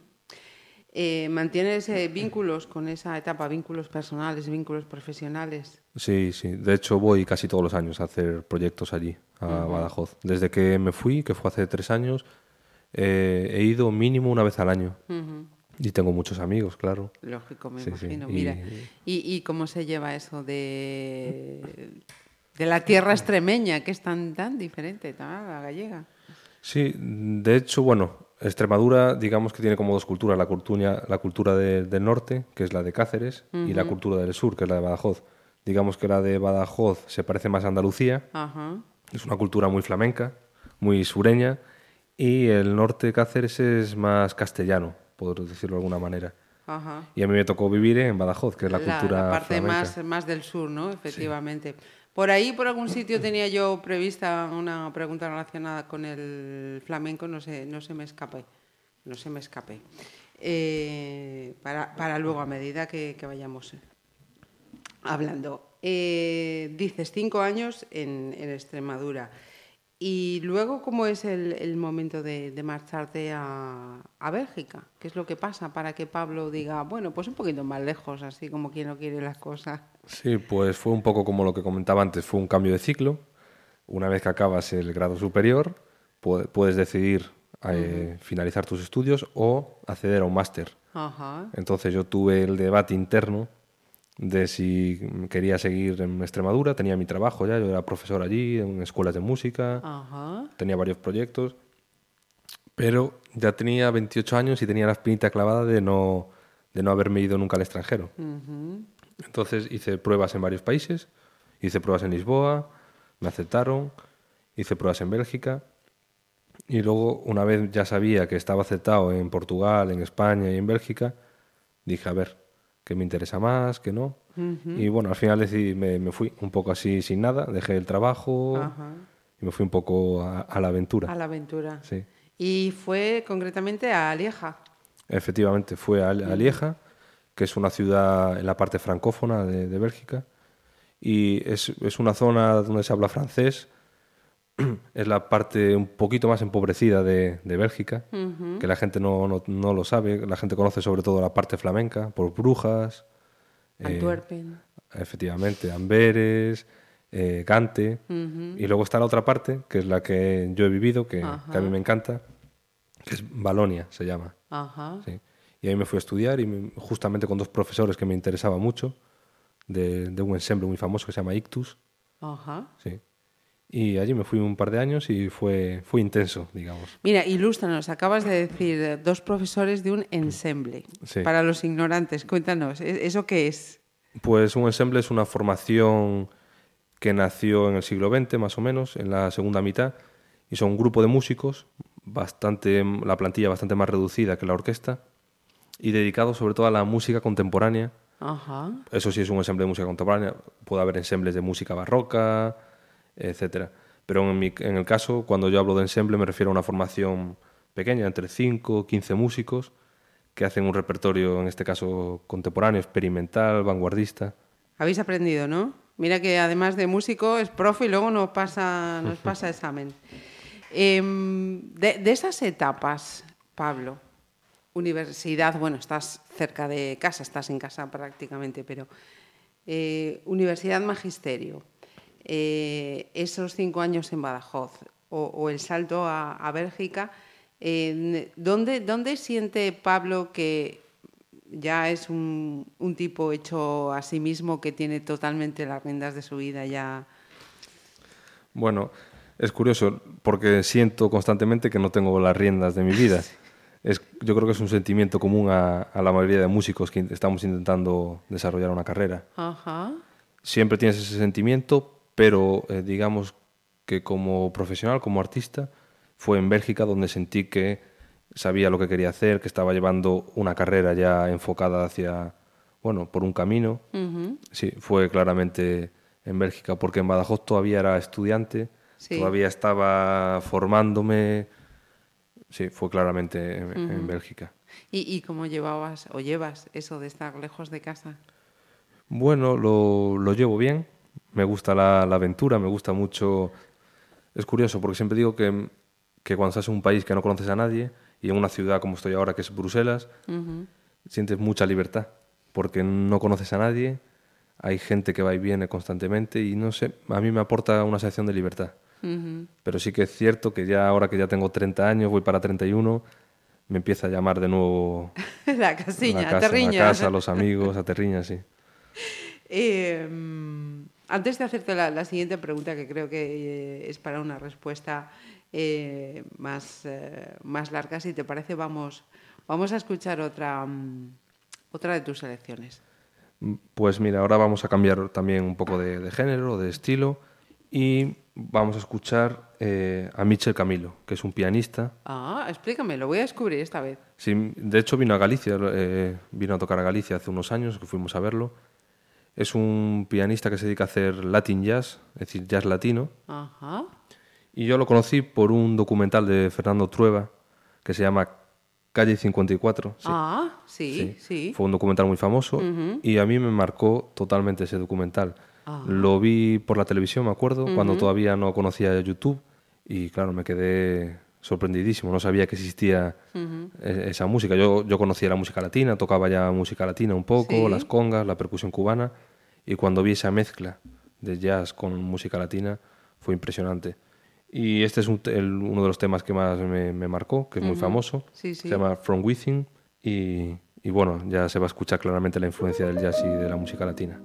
Speaker 2: Eh, ¿Mantienes eh, vínculos con esa etapa, vínculos personales, vínculos profesionales?
Speaker 6: Sí, sí. De hecho, voy casi todos los años a hacer proyectos allí, a Badajoz. Desde que me fui, que fue hace tres años, eh, he ido mínimo una vez al año. Y tengo muchos amigos, claro.
Speaker 2: Lógico, me
Speaker 6: Sí, sí.
Speaker 2: imagino.
Speaker 6: Y-
Speaker 2: Mira, ¿y, y cómo se lleva eso de, de la tierra extremeña, que es tan, tan diferente a la gallega?
Speaker 6: Sí, de hecho, bueno, Extremadura, digamos que tiene como dos culturas, la cultura, la cultura de- del norte, que es la de Cáceres, y la cultura del sur, que es la de Badajoz. Digamos que la de Badajoz se parece más a Andalucía, es una cultura muy flamenca, muy sureña, y el norte de Cáceres es más castellano, por decirlo de alguna manera. Y a mí me tocó vivir en Badajoz, que es la, cultura
Speaker 2: la parte
Speaker 6: flamenca.
Speaker 2: más, más del sur, ¿no? Efectivamente. Por ahí, por algún sitio, tenía yo prevista una pregunta relacionada con el flamenco, no se, no se me escape. No se me escape. Eh, para, para luego, a medida que, vayamos hablando. Eh, dices cinco años en Extremadura. Y luego, ¿cómo es el, el momento de, de marcharte a, a Bélgica? ¿Qué es lo que pasa para que Pablo diga, bueno, pues un poquito más lejos, así como quien no quiere las cosas?
Speaker 6: Sí, pues fue un poco como lo que comentaba antes, fue un cambio de ciclo. Una vez que acabas el grado superior, pu- puedes decidir eh, finalizar tus estudios o acceder a un máster. Entonces yo tuve el debate interno de si quería seguir en Extremadura, tenía mi trabajo ya, yo era profesor allí, en escuelas de música,
Speaker 2: Ajá.
Speaker 6: tenía varios proyectos, pero ya tenía 28 años y tenía la espinita clavada de no, de no haberme ido nunca al extranjero. Entonces hice pruebas en varios países, hice pruebas en Lisboa, me aceptaron, hice pruebas en Bélgica y luego una vez ya sabía que estaba aceptado en Portugal, en España y en Bélgica, dije a ver, ¿qué me interesa más, qué no? Y bueno, al final decidí, me, me fui un poco así sin nada, dejé el trabajo
Speaker 2: Ajá.
Speaker 6: y me fui un poco a, a la aventura.
Speaker 2: A la aventura.
Speaker 6: Sí.
Speaker 2: Y fue concretamente a Lieja.
Speaker 6: Efectivamente, fue a, a Lieja, que es una ciudad en la parte francófona de, de Bélgica, y es, es una zona donde se habla francés. Es la parte un poquito más empobrecida de, de Bélgica, que la gente no, no, no lo sabe. La gente conoce sobre todo la parte flamenca, por Brujas, eh,
Speaker 2: Antwerpen.
Speaker 6: efectivamente, Amberes, eh, Gante. Y luego está la otra parte, que es la que yo he vivido, que, que a mí me encanta, que es Balonia, se llama.
Speaker 2: Ajá.
Speaker 6: Sí. Y ahí me fui a estudiar y me- justamente con dos profesores que me interesaba mucho, de, de un ensemble muy famoso que se llama Ictus.
Speaker 2: Ajá.
Speaker 6: Sí. Y allí me fui un par de años y fue, fue intenso, digamos.
Speaker 2: Mira, ilústranos, acabas de decir eh, dos profesores de un ensemble.
Speaker 6: Sí.
Speaker 2: Para los ignorantes, cuéntanos, ¿e- ¿eso qué es?
Speaker 6: Pues un ensemble es una formación que nació en el siglo XX, más o menos, en la segunda mitad, y son un grupo de músicos, bastante, la plantilla bastante más reducida que la orquesta, y dedicado sobre todo a la música contemporánea,
Speaker 2: Ajá.
Speaker 6: Eso sí es un ensemble de música contemporánea. Puede haber ensembles de música barroca, etcétera. Pero en, mi- en el caso, cuando yo hablo de ensemble, me refiero a una formación pequeña, entre 5 o 15 músicos, que hacen un repertorio, en este caso, contemporáneo, experimental, vanguardista.
Speaker 2: Habéis aprendido, ¿no? Mira que además de músico es profe y luego nos pasa, nos pasa examen. Em, de, de esas etapas, Pablo, universidad, bueno, estás cerca de casa, estás en casa prácticamente, pero eh, universidad magisterio, eh, esos cinco años en Badajoz o, o el salto a, a Bélgica, eh, ¿dónde, ¿dónde siente Pablo que ya es un, un tipo hecho a sí mismo que tiene totalmente las riendas de su vida ya?
Speaker 6: Bueno, es curioso, porque siento constantemente que no tengo las riendas de mi vida. Es, yo creo que es un sentimiento común a, a la mayoría de músicos que estamos intentando desarrollar una carrera.
Speaker 2: Ajá.
Speaker 6: siempre tienes ese sentimiento, pero eh, digamos que como profesional, como artista, fue en Bélgica donde sentí que sabía lo que quería hacer, que estaba llevando una carrera ya enfocada hacia, bueno, por un camino. Sí, fue claramente en Bélgica, porque en Badajoz todavía era estudiante,
Speaker 2: Sí.
Speaker 6: todavía estaba formándome. Sí, fue claramente en, en Bélgica.
Speaker 2: ¿Y, ¿Y cómo llevabas o llevas eso de estar lejos de casa?
Speaker 6: Bueno, lo, lo llevo bien. Me gusta la, la aventura, me gusta mucho. Es curioso, porque siempre digo que, que cuando estás en un país que no conoces a nadie y en una ciudad como estoy ahora, que es Bruselas, sientes mucha libertad, porque no conoces a nadie, hay gente que va y viene constantemente y no sé, a mí me aporta una sensación de libertad. Pero sí que es cierto que ya ahora que ya tengo 30 años, voy para 31, me empieza a llamar de nuevo
Speaker 2: la casiña,
Speaker 6: la casa, la casa, los amigos, a Terriña, sí.
Speaker 2: Eh, antes de hacerte la, la siguiente pregunta, que creo que eh, es para una respuesta eh, más, eh, más larga, si te parece, vamos, vamos a escuchar otra, mm, otra de tus selecciones.
Speaker 6: Pues mira, ahora vamos a cambiar también un poco de, de género, de estilo, y vamos a escuchar eh, a Michel Camilo, que es un pianista.
Speaker 2: Ah, explícame, lo voy a descubrir esta vez.
Speaker 6: Sí, de hecho vino a Galicia, eh, vino a tocar a Galicia hace unos años, que fuimos a verlo. Es un pianista que se dedica a hacer Latin jazz, es decir, jazz latino.
Speaker 2: Ajá.
Speaker 6: Y yo lo conocí por un documental de Fernando Trueba que se llama Calle 54. sí.
Speaker 2: Ah, sí, sí.
Speaker 6: Fue un documental muy famoso y a mí me marcó totalmente ese documental.
Speaker 2: Ah.
Speaker 6: Lo vi por la televisión, me acuerdo, cuando todavía no conocía YouTube y claro, me quedé sorprendidísimo. No sabía que existía e- esa música. Yo, yo conocía la música latina, tocaba ya música latina un poco,
Speaker 2: Sí.
Speaker 6: las congas, la percusión cubana y cuando vi esa mezcla de jazz con música latina fue impresionante. Y este es un te- el- uno de los temas que más me, me marcó, que es muy famoso.
Speaker 2: Sí, sí.
Speaker 6: Se llama From Within y, y bueno, ya se va a escuchar claramente la influencia del jazz y de la música latina.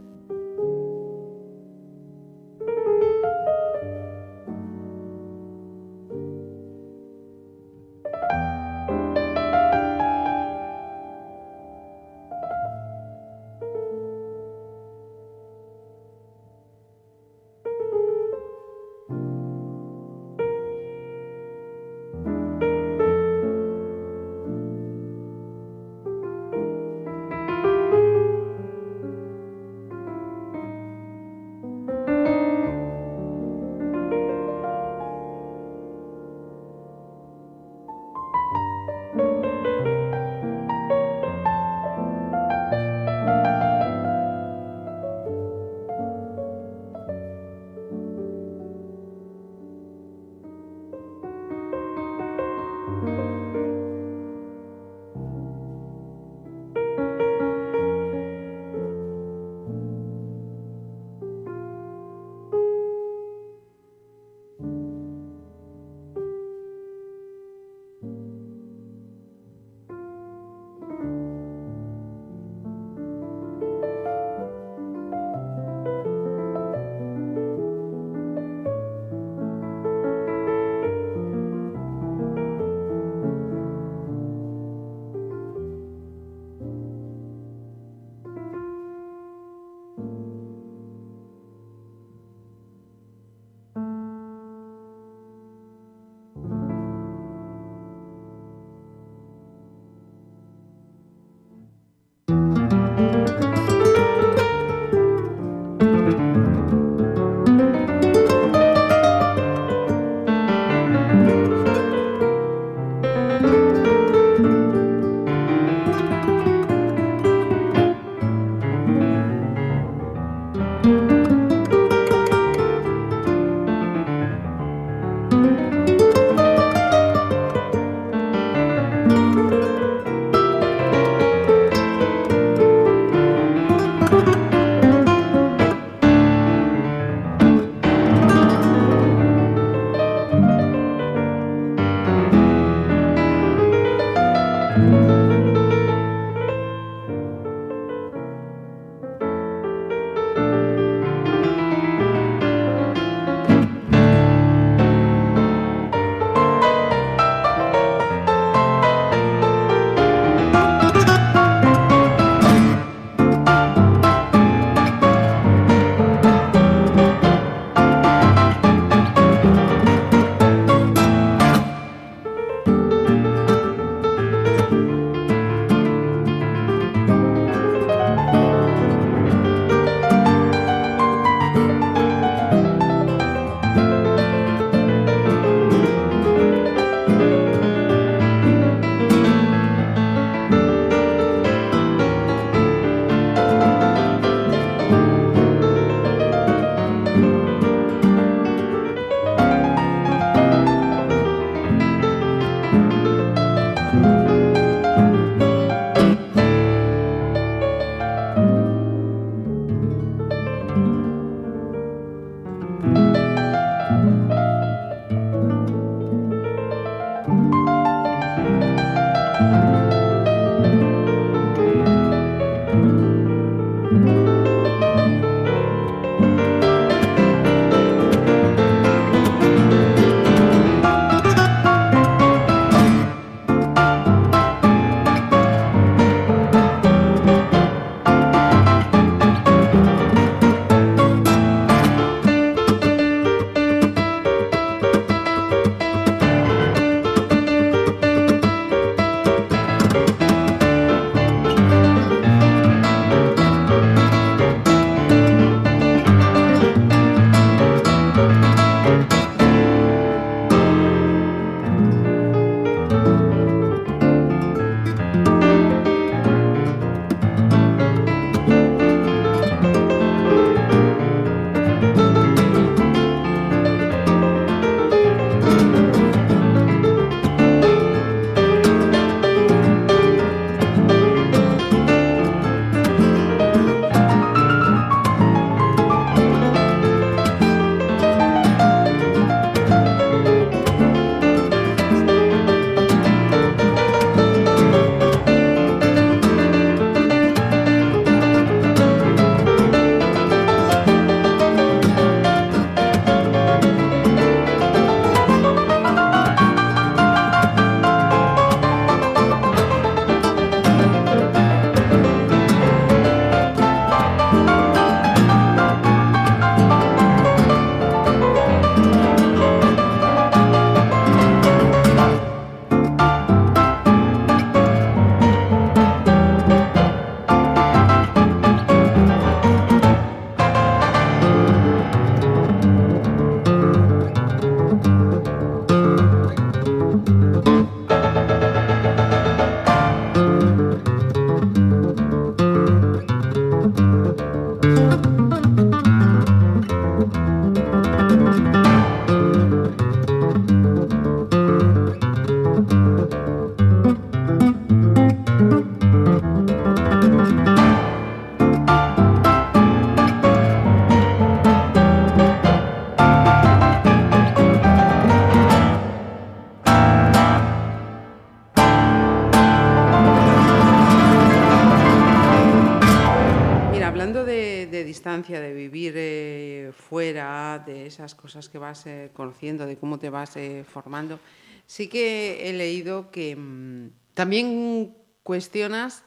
Speaker 2: Distancia, de vivir eh, fuera, de esas cosas que vas eh, conociendo, de cómo te vas eh, formando, sí que he leído que mm, también cuestionas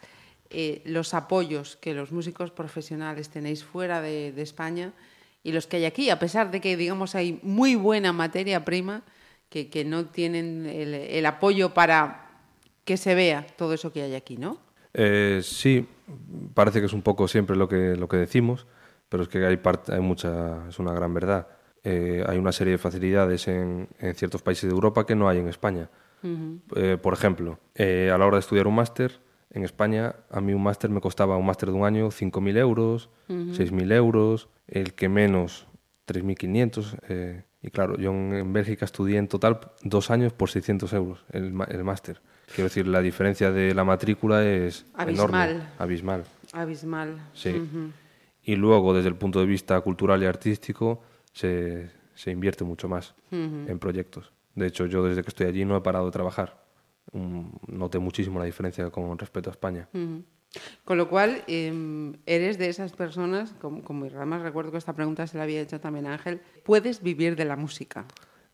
Speaker 2: los apoyos que los músicos profesionales tenéis fuera de, España y los que hay aquí, a pesar de que, digamos, hay muy buena materia prima, que, no tienen el, apoyo para que se vea todo eso que hay aquí, ¿no?
Speaker 6: Sí, parece que es un poco siempre lo que, lo que decimos, pero es que hay, parte, hay mucha, es una gran verdad. Eh, hay una serie de facilidades en, en ciertos países de Europa que no hay en España. Eh, por ejemplo, eh, a la hora de estudiar un máster, en España a mí un máster me costaba un máster de un año 5.000 euros, 6.000 euros, el que menos 3.500. eh, y claro, yo en, en Bélgica estudié en total dos años por 600 euros el, el máster. Quiero decir, la diferencia de la matrícula es
Speaker 2: Abismal.
Speaker 6: enorme. Abismal.
Speaker 2: Abismal.
Speaker 6: Sí.
Speaker 2: Ujú.
Speaker 6: Y luego, desde el punto de vista cultural y artístico, se, se invierte mucho más en proyectos. De hecho, yo desde que estoy allí no he parado de trabajar. Mm, Noté muchísimo la diferencia con respecto a España.
Speaker 2: Con lo cual, eh, eres de esas personas, como, como además recuerdo que esta pregunta se la había hecho también a Ángel, puedes vivir de la música.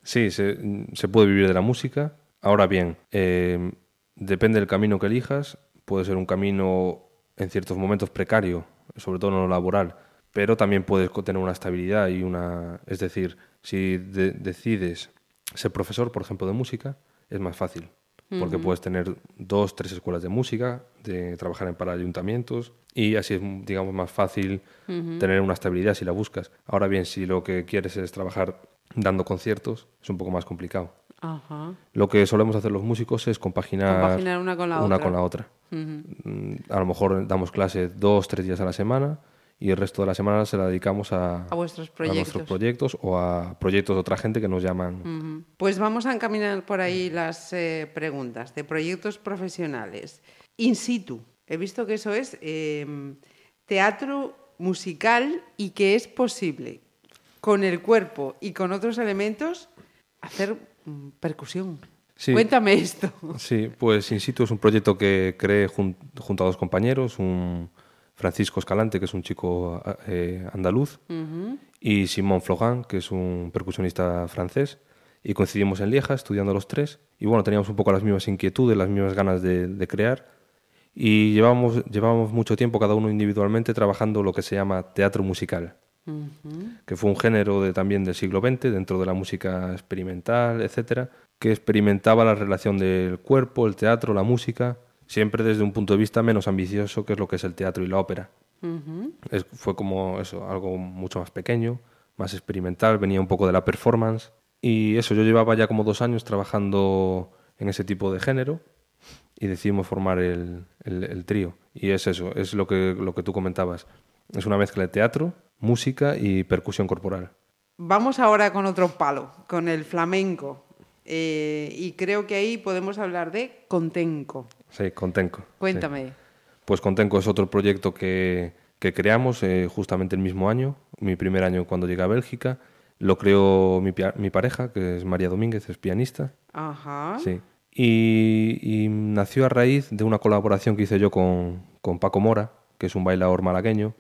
Speaker 6: Sí, se, se puede vivir de la música. Ahora bien, eh, depende del camino que elijas. Puede ser un camino en ciertos momentos precario, sobre todo en lo laboral, pero también puedes tener una estabilidad y una... Es decir, si de- decides ser profesor, por ejemplo, de música, es más fácil, porque puedes tener dos, tres escuelas de música, de trabajar en para ayuntamientos y así es, digamos, más fácil tener una estabilidad si la buscas. Ahora bien, si lo que quieres es trabajar dando conciertos, es un poco más complicado.
Speaker 2: Ajá.
Speaker 6: Lo que solemos hacer los músicos es compaginar,
Speaker 2: Compaginar una con la otra.
Speaker 6: con la otra. Mm, A lo mejor damos clase dos, tres días a la semana y el resto de la semana se la dedicamos a,
Speaker 2: A vuestros
Speaker 6: a
Speaker 2: proyectos.
Speaker 6: nuestros proyectos o a proyectos de otra gente que nos llaman.
Speaker 2: Pues vamos a encaminar por ahí las eh, preguntas de proyectos profesionales. In situ. He visto que eso es eh, teatro musical y que es posible con el cuerpo y con otros elementos hacer mm, percusión.
Speaker 6: Sí.
Speaker 2: Cuéntame esto.
Speaker 6: Sí, pues In situ es un proyecto que creé jun- junto a dos compañeros, un Francisco Escalante, que es un chico eh, andaluz, y Simón Flogan, que es un percusionista francés. Y coincidimos en Lieja estudiando los tres. Y bueno, teníamos un poco las mismas inquietudes, las mismas ganas de, de crear. Y llevábamos, llevábamos mucho tiempo, cada uno individualmente, trabajando lo que se llama teatro musical, que fue un género de, también del siglo XX, dentro de la música experimental, etcétera, que experimentaba la relación del cuerpo, el teatro, la música, siempre desde un punto de vista menos ambicioso, que es lo que es el teatro y la ópera. Es- fue como eso, algo mucho más pequeño, más experimental, venía un poco de la performance. Y eso, yo llevaba ya como dos años trabajando en ese tipo de género y decidimos formar el, el- el trío. Y es eso, es lo que, lo que tú comentabas. Es una mezcla de teatro, música y percusión corporal.
Speaker 2: Vamos ahora con otro palo, con el flamenco. Eh, y creo que ahí podemos hablar de contenco.
Speaker 6: Sí, Contenco. sí.
Speaker 2: Cuéntame.
Speaker 6: Pues Contenco es otro proyecto que, que creamos eh, justamente el mismo año, mi primer año cuando llegué a Bélgica. Lo creó mi, pareja, que es María Domínguez, es pianista.
Speaker 2: Ajá.
Speaker 6: Sí. Y, y nació a raíz de una colaboración que hice yo con, con Paco Mora, que es un bailador malagueño,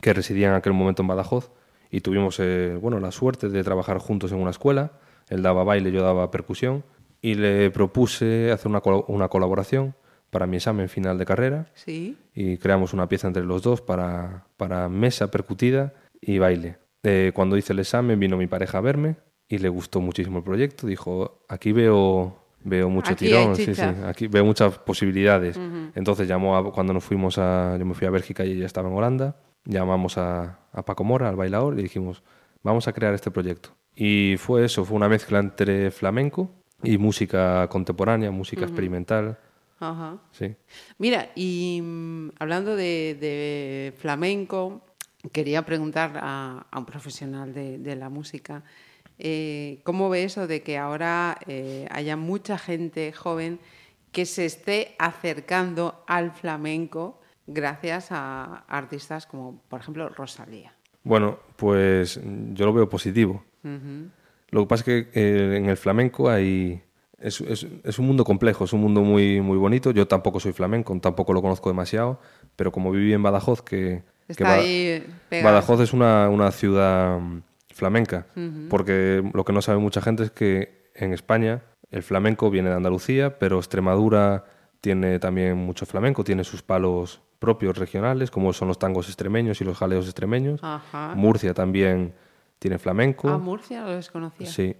Speaker 6: que residía en aquel momento en Badajoz. Y tuvimos eh, bueno, la suerte de trabajar juntos en una escuela. Él daba baile, yo daba percusión. Y le propuse hacer una, una colaboración para mi examen final de carrera.
Speaker 2: Sí.
Speaker 6: Y creamos una pieza entre los dos para, para mesa percutida y baile. Eh, cuando hice el examen vino mi pareja a verme y le gustó muchísimo el proyecto. Dijo, aquí veo, veo mucho
Speaker 2: Aquí
Speaker 6: tirón, sí, sí,
Speaker 2: chicha".
Speaker 6: aquí veo muchas posibilidades. Entonces llamó a- cuando nos fuimos a, yo me fui a Bélgica y ella estaba en Holanda, llamamos a, a Paco Mora, al bailador, y dijimos, vamos a crear este proyecto. Y fue eso, fue una mezcla entre flamenco y música contemporánea, música experimental.
Speaker 2: Ajá.
Speaker 6: Sí.
Speaker 2: Mira, y mm, hablando de, de flamenco, quería preguntar a, a un profesional de, de la música, eh, ¿cómo ve eso de que ahora eh, haya mucha gente joven que se esté acercando al flamenco gracias a artistas como, por ejemplo, Rosalía?
Speaker 6: Bueno, pues yo lo veo positivo. Lo que pasa es que eh, en el flamenco hay... Es, es- es un mundo complejo, es un mundo muy, muy bonito. Yo tampoco soy flamenco, tampoco lo conozco demasiado, pero como viví en Badajoz, que
Speaker 2: Está
Speaker 6: Bada-
Speaker 2: ahí pegada.
Speaker 6: Badajoz es una, una ciudad mm, flamenca, porque lo que no sabe mucha gente es que en España el flamenco viene de Andalucía, pero Extremadura tiene también mucho flamenco, tiene sus palos propios regionales, como son los tangos extremeños y los jaleos extremeños.
Speaker 2: Ajá.
Speaker 6: Murcia también tiene flamenco.
Speaker 2: Ah, Murcia lo desconocía.
Speaker 6: Sí.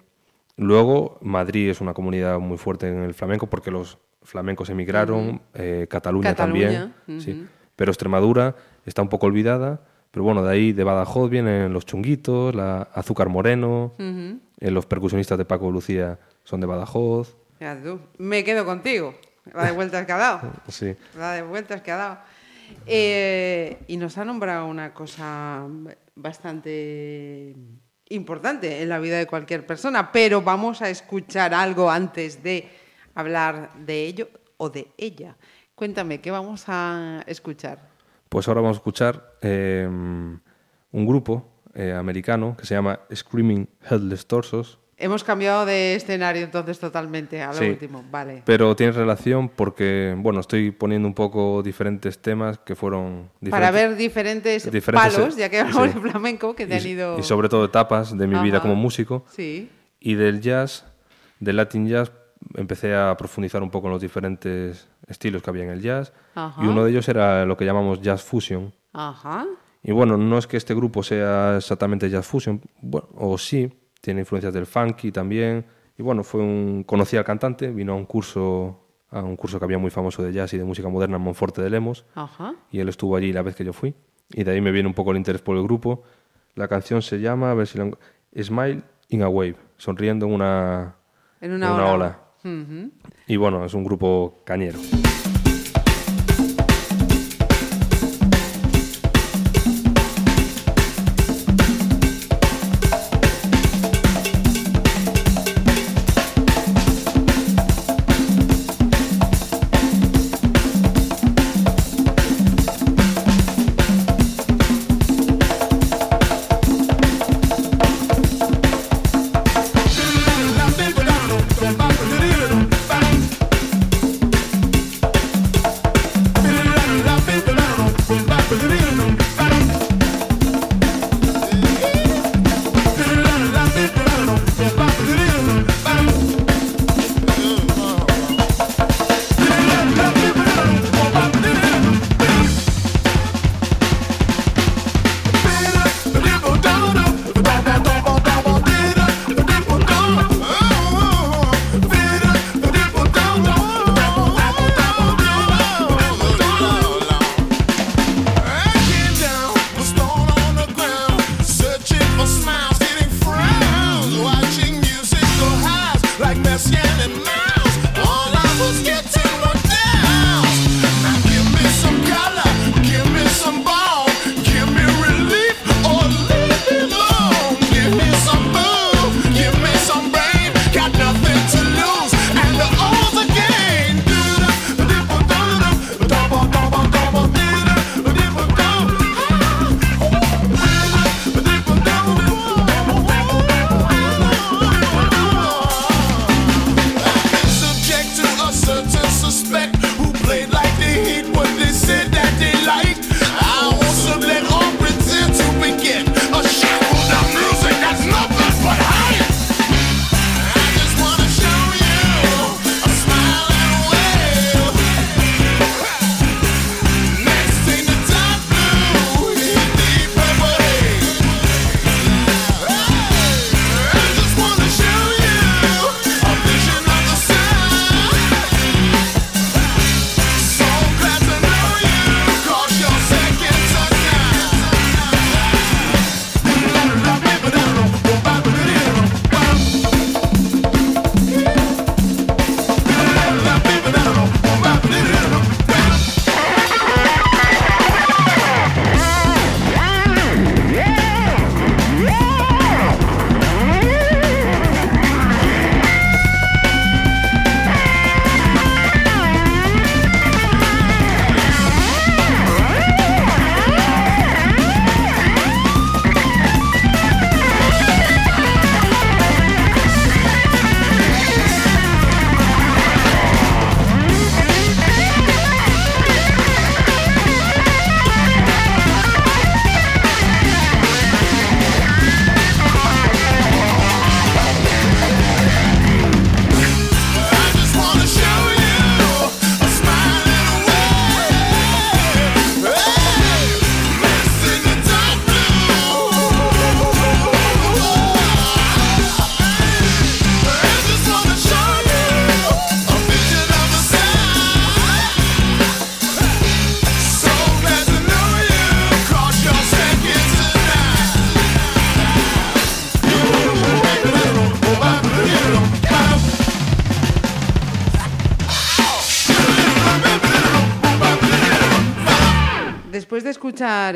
Speaker 6: Luego, Madrid es una comunidad muy fuerte en el flamenco porque los flamencos emigraron, eh, Cataluña,
Speaker 2: Cataluña,
Speaker 6: también. sí.
Speaker 2: ujú.
Speaker 6: Pero Extremadura está un poco olvidada. Pero bueno, de ahí de Badajoz vienen los chunguitos, la azúcar moreno,
Speaker 2: Ujú.
Speaker 6: eh, los percusionistas de Paco Lucía son de Badajoz.
Speaker 2: Ya tú. Me quedo contigo. La de vueltas que ha dado.
Speaker 6: Sí.
Speaker 2: La de vueltas que ha dado. Eh, y nos ha nombrado una cosa bastante importante en la vida de cualquier persona, pero vamos a escuchar algo antes de hablar de ello o de ella. Cuéntame, ¿qué vamos a escuchar?
Speaker 6: Pues ahora vamos a escuchar eh, un grupo eh, americano que se llama Screaming Headless Torsos.
Speaker 2: Hemos cambiado de escenario entonces totalmente a lo
Speaker 6: Sí.
Speaker 2: último. Vale.
Speaker 6: Pero tiene relación porque, bueno, estoy poniendo un poco diferentes temas que fueron...
Speaker 2: Para ver diferentes,
Speaker 6: diferentes,
Speaker 2: palos,
Speaker 6: eh,
Speaker 2: ya que hablamos
Speaker 6: sí.
Speaker 2: de flamenco, que te han ido...
Speaker 6: y sobre todo etapas de mi vida como músico.
Speaker 2: Sí.
Speaker 6: Y del jazz, del Latin jazz, empecé a profundizar un poco en los diferentes estilos que había en el jazz.
Speaker 2: Ajá.
Speaker 6: Y uno de ellos era lo que llamamos jazz fusion.
Speaker 2: Ajá.
Speaker 6: Y bueno, no es que este grupo sea exactamente jazz fusion, bueno, o sí, tiene influencias del funky también. Y bueno, fue un conocí al cantante, vino a un curso a un curso que había muy famoso de jazz y de música moderna en Monforte de Lemos
Speaker 2: Ajá.
Speaker 6: y él estuvo allí la vez que yo fui. Y de ahí me viene un poco el interés por el grupo. La canción se llama, a ver si encu- Smile in a Wave, sonriendo en una,
Speaker 2: En una,
Speaker 6: en una
Speaker 2: ola.
Speaker 6: ola.
Speaker 2: Ujú.
Speaker 6: Y bueno, es un grupo cañero.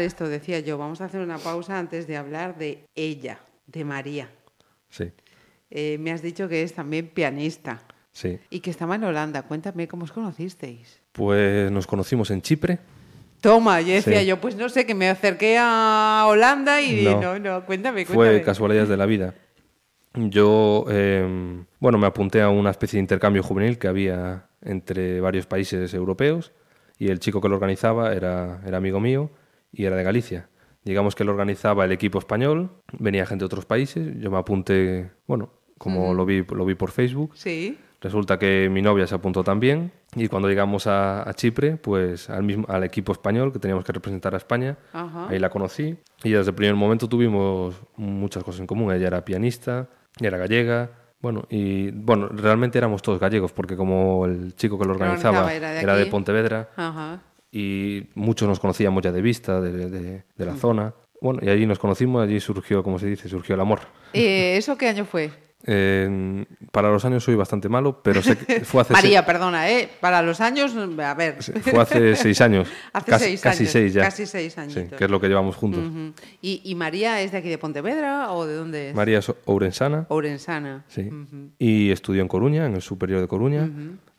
Speaker 2: Esto, decía yo, vamos a hacer una pausa antes de hablar de ella, de María.
Speaker 6: Sí,
Speaker 2: Eh, me has dicho que es también pianista
Speaker 6: sí.
Speaker 2: y que estaba en Holanda. Cuéntame cómo os conocisteis.
Speaker 6: Pues nos conocimos en Chipre.
Speaker 2: Toma, yo decía
Speaker 6: Sí.
Speaker 2: yo, pues no sé, que me acerqué a Holanda y no,
Speaker 6: No.
Speaker 2: no, cuéntame,
Speaker 6: Fue
Speaker 2: cuéntame.
Speaker 6: casualidades de la vida. Yo, eh, bueno, me apunté a una especie de intercambio juvenil que había entre varios países europeos y el chico que lo organizaba era, era amigo mío y era de Galicia. Digamos que lo organizaba el equipo español, venía gente de otros países, yo me apunté, bueno, como lo, vi, lo vi por Facebook.
Speaker 2: Sí,
Speaker 6: Resulta que mi novia se apuntó también y cuando llegamos a, a Chipre, pues al, mismo, al equipo español que teníamos que representar a España,
Speaker 2: Ajá.
Speaker 6: ahí la conocí y desde el primer momento tuvimos muchas cosas en común. Ella era pianista, ella era gallega, bueno, y bueno, realmente éramos todos gallegos porque como el chico que lo organizaba
Speaker 2: organizaba era
Speaker 6: era
Speaker 2: de
Speaker 6: de,
Speaker 2: aquí.
Speaker 6: Pontevedra
Speaker 2: ajá.
Speaker 6: Y muchos nos conocíamos ya de vista, de, de- de la zona. Bueno, y allí nos conocimos, allí surgió, como se dice, surgió el amor.
Speaker 2: Eh, ¿Eso qué año fue?
Speaker 6: Eh, para los años soy bastante malo, pero sé que fue hace
Speaker 2: María, perdona, ¿eh? Para los años, a ver.
Speaker 6: fue hace seis años.
Speaker 2: Hace
Speaker 6: casi,
Speaker 2: seis
Speaker 6: casi
Speaker 2: años,
Speaker 6: seis ya.
Speaker 2: casi seis
Speaker 6: Sí,
Speaker 2: añitos.
Speaker 6: que es lo que llevamos juntos.
Speaker 2: ¿Y, y María es de aquí de Pontevedra o de dónde es?
Speaker 6: María es ourensana.
Speaker 2: Ourensana.
Speaker 6: Sí. Y estudió en Coruña, en el Superior de Coruña.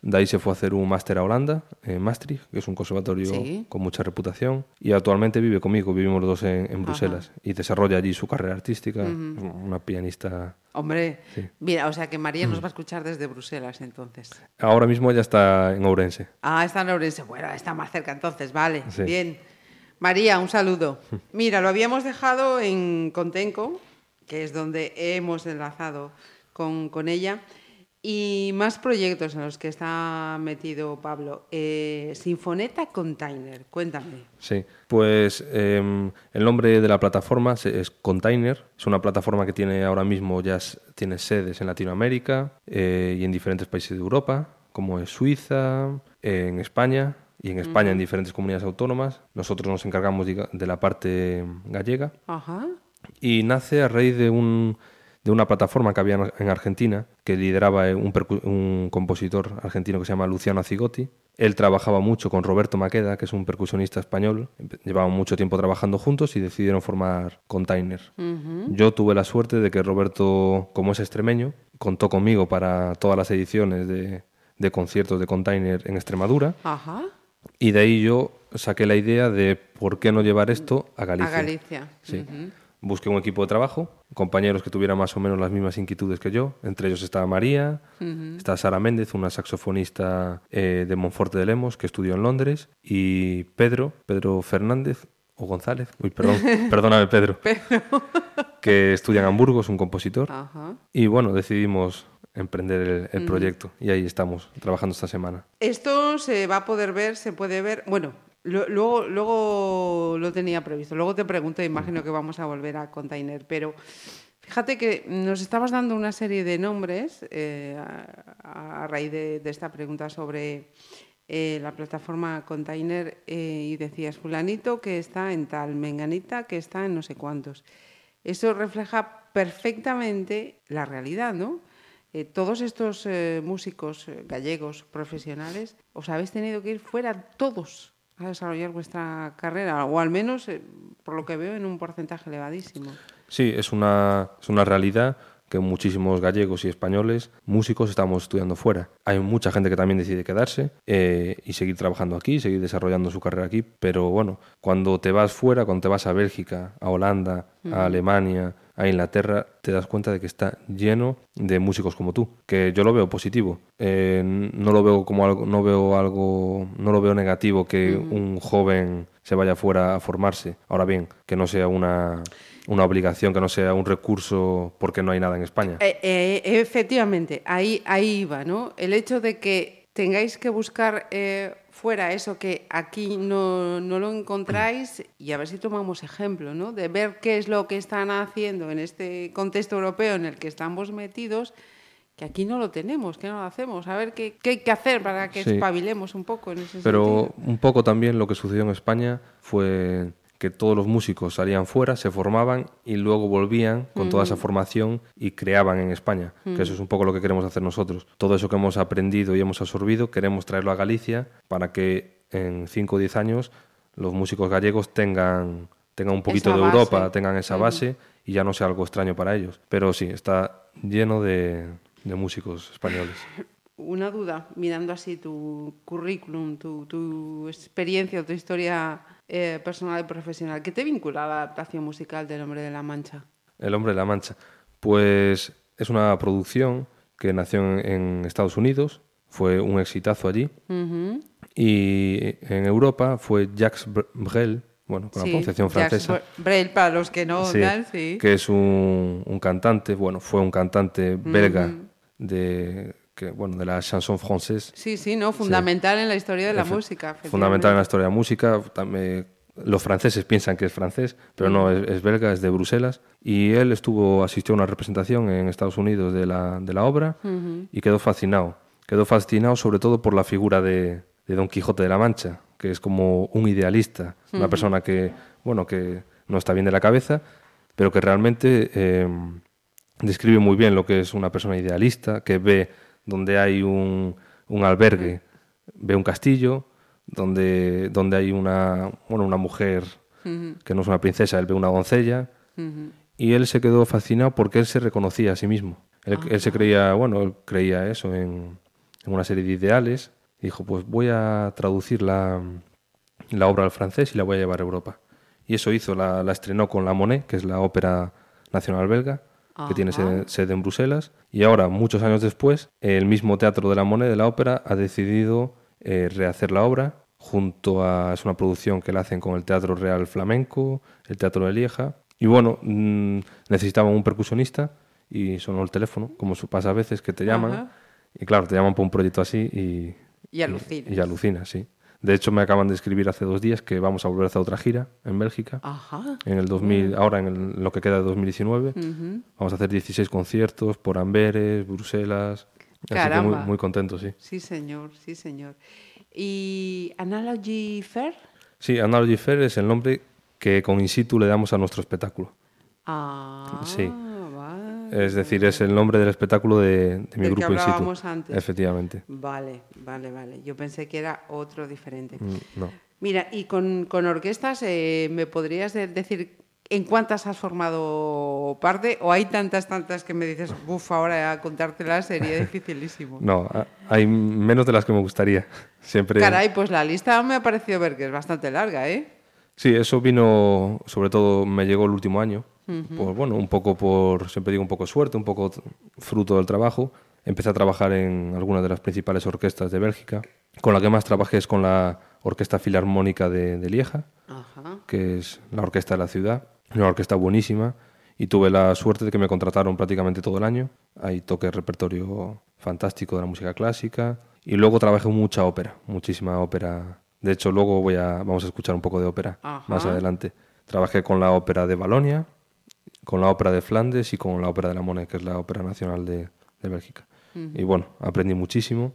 Speaker 6: De ahí se fue a hacer un máster a Holanda, en Maastricht, que es un conservatorio
Speaker 2: Sí.
Speaker 6: con mucha reputación. Y actualmente vive conmigo, vivimos los dos en, en Bruselas. Y desarrolla allí su carrera artística. Es Una pianista.
Speaker 2: Hombre,
Speaker 6: Sí.
Speaker 2: mira, o sea que María nos va a escuchar desde Bruselas entonces.
Speaker 6: Ahora mismo ella está en Ourense.
Speaker 2: Ah, está en Ourense. Bueno, está más cerca entonces, vale.
Speaker 6: Sí.
Speaker 2: Bien. María, un saludo. Mira, lo habíamos dejado en Contenco, que es donde hemos enlazado con, con ella. Y más proyectos en los que está metido Pablo. Eh, Sinfoneta Container, cuéntame.
Speaker 6: Sí, pues em, el nombre de la plataforma es Container. Es una plataforma que tiene ahora mismo ya tiene sedes en Latinoamérica eh, y en diferentes países de Europa, como es Suiza, en España y en España en diferentes comunidades autónomas. Nosotros nos encargamos de la parte gallega
Speaker 2: Ajá.
Speaker 6: y nace a raíz de, un, de una plataforma que había en- en Argentina que lideraba eh, un, compositor argentino que se llama Luciano Azigotti. Él trabajaba mucho con Roberto Maqueda, que es un percusionista español. Llevaban mucho tiempo trabajando juntos y decidieron formar Container. Yo tuve la suerte de que Roberto, como es extremeño, contó conmigo para todas las ediciones de, de conciertos de Container en Extremadura.
Speaker 2: Ajá.
Speaker 6: Y de ahí yo saqué la idea de por qué no llevar esto a Galicia.
Speaker 2: A Galicia.
Speaker 6: Sí. Busqué un equipo de trabajo, compañeros que tuvieran más o menos las mismas inquietudes que yo. Entre ellos estaba María, está Sara Méndez, una saxofonista eh, de Monforte de Lemos que estudió en Londres, y Pedro, Pedro Fernández o González, uy, perdón, perdóname Pedro, que estudia en Hamburgo, es un compositor.
Speaker 2: Ajá.
Speaker 6: Y bueno, decidimos emprender el, el proyecto y ahí estamos trabajando esta semana.
Speaker 2: Esto se va a poder ver, se puede ver. Bueno, lo- luego, luego lo tenía previsto. Luego te pregunto, imagino que vamos a volver a Container, pero fíjate que nos estabas dando una serie de nombres eh, a, raíz de, esta pregunta sobre eh, la plataforma Container eh, y decías fulanito que está en tal, menganita que está en no sé cuántos. Eso refleja perfectamente la realidad, ¿no? Todos estos eh, músicos gallegos profesionales, os habéis tenido que ir fuera todos a desarrollar vuestra carrera, o al menos, eh, por lo que veo, en un porcentaje elevadísimo.
Speaker 6: Sí, es una, es una realidad que muchísimos gallegos y españoles, músicos, estamos estudiando fuera. Hay mucha gente que también decide quedarse eh, y seguir trabajando aquí, seguir desarrollando su carrera aquí, pero bueno, cuando te vas fuera, cuando te vas a Bélgica, a Holanda, a Alemania, a Inglaterra, te das cuenta de que está lleno de músicos como tú, que yo lo veo positivo. Eh, no lo veo como algo, no veo algo, no lo veo negativo que un joven se vaya fuera a formarse. Ahora bien, que no sea una, una obligación, que no sea un recurso porque no hay nada en España.
Speaker 2: Eh, eh, efectivamente, ahí, ahí iba, ¿no? El hecho de que tengáis que buscar eh, fuera eso que aquí no, no lo encontráis y a ver si tomamos ejemplo, ¿no? De ver qué es lo que están haciendo en este contexto europeo en el que estamos metidos, que aquí no lo tenemos, que no lo hacemos. A ver qué, qué hay que hacer para que
Speaker 6: Sí.
Speaker 2: espabilemos un poco en ese
Speaker 6: Pero
Speaker 2: sentido.
Speaker 6: un poco también lo que sucedió en España fue que todos los músicos salían fuera, se formaban y luego volvían con toda esa formación y creaban en España, que eso es un poco lo que queremos hacer nosotros. Todo eso que hemos aprendido y hemos absorbido, queremos traerlo a Galicia para que en 5 o 10 años los músicos gallegos tengan, tengan un poquito
Speaker 2: Esa
Speaker 6: de
Speaker 2: base.
Speaker 6: Europa, tengan esa base y ya no sea algo extraño para ellos. Pero sí, está lleno de, de músicos españoles.
Speaker 2: Una duda, mirando así tu currículum, tu, tu experiencia, tu historia eh, personal y profesional, ¿qué te vincula a la adaptación musical del Hombre de la Mancha?
Speaker 6: El hombre de la Mancha. Pues es una producción que nació en, Estados Unidos, fue un exitazo allí. Y en Europa fue Jacques Br- Brel, bueno, con
Speaker 2: Sí,
Speaker 6: la pronunciación francesa.
Speaker 2: Br- Brel, para los que no,
Speaker 6: Sí,
Speaker 2: tal, sí.
Speaker 6: que es un, un cantante, bueno, fue un cantante belga de, que, bueno, de la chanson française.
Speaker 2: Sí, sí, no, fundamental en la historia de la
Speaker 6: Efe-
Speaker 2: música.
Speaker 6: Fundamental en la historia de la música. También, los franceses piensan que es francés, pero no, es, es belga, es de Bruselas. Y él estuvo, asistió a una representación en Estados Unidos de la, de la obra y quedó fascinado. Quedó fascinado sobre todo por la figura de, de Don Quijote de la Mancha, que es como un idealista, una persona que, bueno, que no está bien de la cabeza, pero que realmente eh, describe muy bien lo que es una persona idealista, que ve donde hay un, un albergue, ve un castillo, donde, donde hay una, bueno, una mujer que no es una princesa, él ve una doncella, y él se quedó fascinado porque él se reconocía a sí mismo. Él, él se creía, bueno, él creía eso en, en una serie de ideales, y dijo, pues voy a traducir la, la obra al francés y la voy a llevar a Europa. Y eso hizo, la, la estrenó con La Monet, que es la ópera nacional belga, que tiene sede, en Bruselas. Y ahora, muchos años después, el mismo teatro de La Monet, de la ópera, ha decidido eh, rehacer la obra junto a... Es una producción que la hacen con el Teatro Real Flamenco, el Teatro de Lieja. Y bueno, mm, necesitaban un percusionista y sonó el teléfono, como pasa a veces que te llaman.
Speaker 2: Ajá.
Speaker 6: Y claro, te llaman por un proyecto así y,
Speaker 2: Y alucinas.
Speaker 6: y alucinas, sí. De hecho, me acaban de escribir hace dos días que vamos a volver a hacer otra gira en Bélgica.
Speaker 2: Ajá.
Speaker 6: En el 2000, ahora en el- lo que queda de 2019.
Speaker 2: Ujú.
Speaker 6: Vamos a hacer 16 conciertos por Amberes, Bruselas. Así que muy,
Speaker 2: Caramba.
Speaker 6: muy contento, sí.
Speaker 2: Sí, señor, sí, señor. ¿Y Analogy Fair?
Speaker 6: Sí, Analogy Fair es el nombre que con In situ le damos a nuestro espectáculo.
Speaker 2: Ah,
Speaker 6: Sí. Es decir, es el nombre del espectáculo de, de mi
Speaker 2: Del que
Speaker 6: grupo In situ.
Speaker 2: hablábamos antes.
Speaker 6: Efectivamente.
Speaker 2: Vale, vale, vale. Yo pensé que era otro diferente.
Speaker 6: Mm, No.
Speaker 2: Mira, y con, con orquestas, eh, ¿me podrías de- decir en cuántas has formado parte? ¿O hay tantas, tantas que me dices, buf, ahora a contártelas sería dificilísimo?
Speaker 6: No, hay menos de las que me gustaría. Siempre.
Speaker 2: Caray, pues la lista me ha parecido ver que es bastante larga, ¿eh?
Speaker 6: Sí, eso vino, sobre todo me llegó el último año. Pues bueno, un poco por, siempre digo, un poco suerte, un poco fruto del trabajo. Empecé a trabajar en algunas de las principales orquestas de Bélgica. Con la que más trabajé es con la Orquesta Filarmónica de, de Lieja, que es la orquesta de la ciudad. Una orquesta buenísima. Y tuve la suerte de que me contrataron prácticamente todo el año. Ahí toqué repertorio fantástico de la música clásica. Y luego trabajé mucha ópera, muchísima ópera. De hecho, luego voy a, vamos a escuchar un poco de ópera
Speaker 2: Ajá.
Speaker 6: más adelante. Trabajé con la ópera de Balonia, con la ópera de Flandes y con la ópera de la Monet, que es la ópera nacional de, de Bélgica. Y bueno, aprendí muchísimo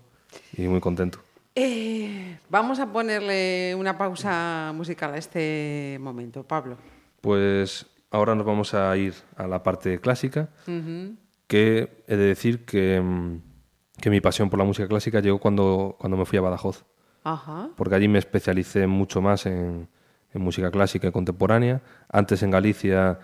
Speaker 6: y muy contento.
Speaker 2: Eh, vamos a ponerle una pausa musical a este momento, Pablo.
Speaker 6: Pues ahora nos vamos a ir a la parte clásica, que he de decir que, mm, que mi pasión por la música clásica llegó cuando, cuando me fui a Badajoz,
Speaker 2: Ajá.
Speaker 6: porque allí me especialicé mucho más en, en música clásica y contemporánea. Antes en Galicia,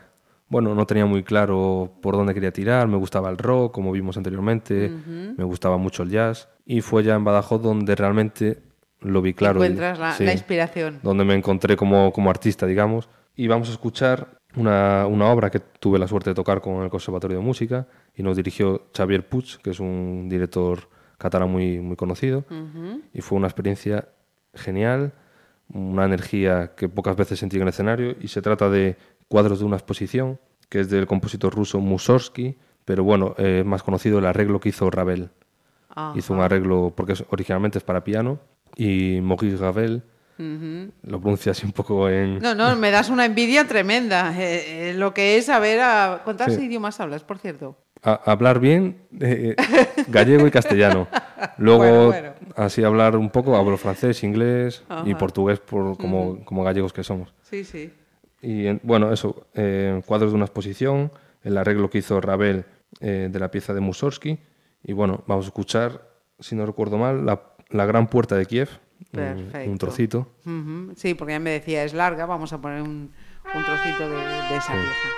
Speaker 6: bueno, no tenía muy claro por dónde quería tirar, me gustaba el rock, como vimos anteriormente, me gustaba mucho el jazz, y fue ya en Badajoz donde realmente lo vi claro. y-
Speaker 2: Encuentras la,
Speaker 6: sí
Speaker 2: la inspiración.
Speaker 6: donde me encontré como, como artista, digamos. Y vamos a escuchar una, una obra que tuve la suerte de tocar con el Conservatorio de Música y nos dirigió Xavier Puig, que es un director catalán muy, muy conocido. Y fue una experiencia genial, una energía que pocas veces sentí en el escenario. Y se trata de cuadros de una exposición, que es del compositor ruso Mussorgsky, pero bueno, eh, es más conocido el arreglo que hizo Ravel.
Speaker 2: Ajá.
Speaker 6: Hizo un arreglo, porque es- originalmente es para piano, y Maurice Ravel lo pronuncia así un poco en...
Speaker 2: No, no, me das una envidia tremenda. eh, eh, lo que es saber a... ¿Cuántos
Speaker 6: Sí.
Speaker 2: idiomas hablas, por cierto?
Speaker 6: a- hablar bien eh, gallego y castellano. Luego,
Speaker 2: Bueno, bueno.
Speaker 6: así hablar un poco, hablo francés, inglés y
Speaker 2: Ajá.
Speaker 6: portugués por, como, como gallegos que somos.
Speaker 2: Sí, sí.
Speaker 6: Y en- bueno, eso, eh, cuadros de una exposición, el arreglo que hizo Ravel eh, de la pieza de Mussorgsky. Y bueno, vamos a escuchar, si no recuerdo mal, la, la Gran Puerta de Kiev un-
Speaker 2: Perfecto.
Speaker 6: un trocito.
Speaker 2: Ujú, Sí, porque ya me decía, es larga, vamos a poner un, un trocito de, de esa pieza.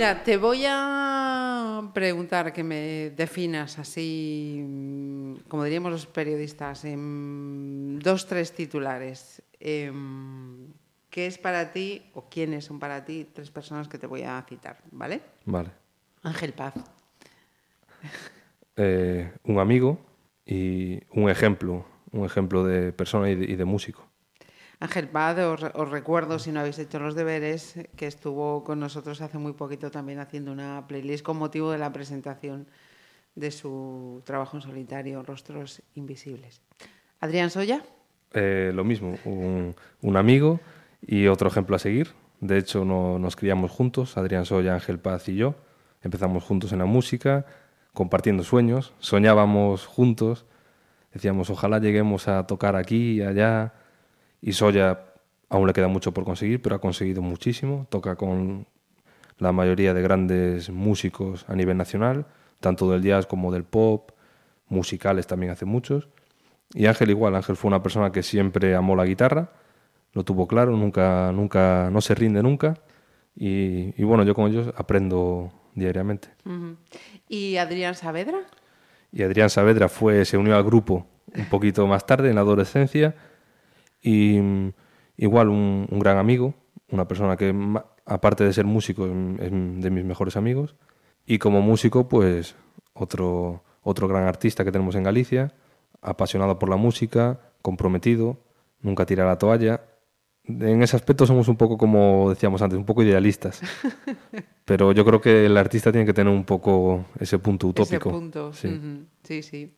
Speaker 2: Mira, te voy a preguntar que me definas así, mm, como diríamos los periodistas, en dos, tres titulares. Em, ¿Qué es para ti o quiénes son para ti tres personas que te voy a citar? ¿Vale?
Speaker 6: Vale.
Speaker 2: Ángel Paz.
Speaker 6: Eh, un amigo y un ejemplo, un ejemplo de persona y de, y de músico.
Speaker 2: Ángel Paz, os, re- os recuerdo, si no habéis hecho los deberes, que estuvo con nosotros hace muy poquito también haciendo una playlist con motivo de la presentación de su trabajo en solitario, Rostros Invisibles. Adrián Soya,
Speaker 6: Eh, lo mismo, un, un amigo y otro ejemplo a seguir. De hecho, no- nos criamos juntos, Adrián Soya, Ángel Paz y yo. Empezamos juntos en la música, compartiendo sueños, soñábamos juntos, decíamos, ojalá lleguemos a tocar aquí y allá. Y Soya aún le queda mucho por conseguir, pero ha conseguido muchísimo. Toca con la mayoría de grandes músicos a nivel nacional, tanto del jazz como del pop, musicales también hace muchos. Y Ángel igual, Ángel fue una persona que siempre amó la guitarra, lo tuvo claro, nunca, nunca, no se rinde nunca. Y, y bueno, yo con ellos aprendo diariamente.
Speaker 2: Y Adrián Saavedra.
Speaker 6: Y Adrián Saavedra fue, se unió al grupo un poquito más tarde, en la adolescencia. Y igual un, un gran amigo, una persona que, aparte de ser músico, es es de mis mejores amigos. Y como músico, pues otro, otro gran artista que tenemos en Galicia, apasionado por la música, comprometido, nunca tira la toalla. En ese aspecto somos un poco, como decíamos antes, un poco idealistas. Pero yo creo que el artista tiene que tener un poco ese punto utópico.
Speaker 2: Ese punto.
Speaker 6: Sí.
Speaker 2: sí. sí.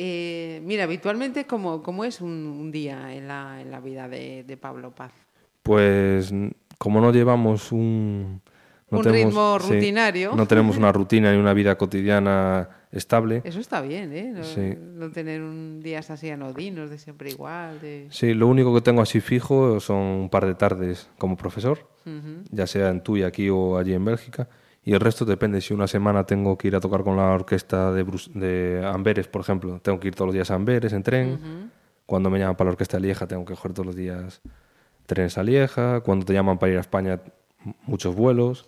Speaker 2: Eh, mira, habitualmente, ¿cómo, cómo es un, un día en la, en la vida de, de Pablo Paz?
Speaker 6: Pues como no llevamos un...
Speaker 2: Un ritmo rutinario.
Speaker 6: no tenemos una rutina ni una vida cotidiana estable.
Speaker 2: Eso está bien, ¿eh? No,
Speaker 6: Sí.
Speaker 2: no tener un días así anodinos, de siempre igual. De...
Speaker 6: Sí, lo único que tengo así fijo son un par de tardes como profesor, ya sea en Tui aquí o allí en Bélgica. Y el resto depende. Si una semana tengo que ir a tocar con la orquesta de, Brus- de Amberes, por ejemplo, tengo que ir todos los días a Amberes en tren. Cuando me llaman para la orquesta de Lieja, tengo que coger todos los días trenes a Lieja. Cuando te llaman para ir a España, muchos vuelos.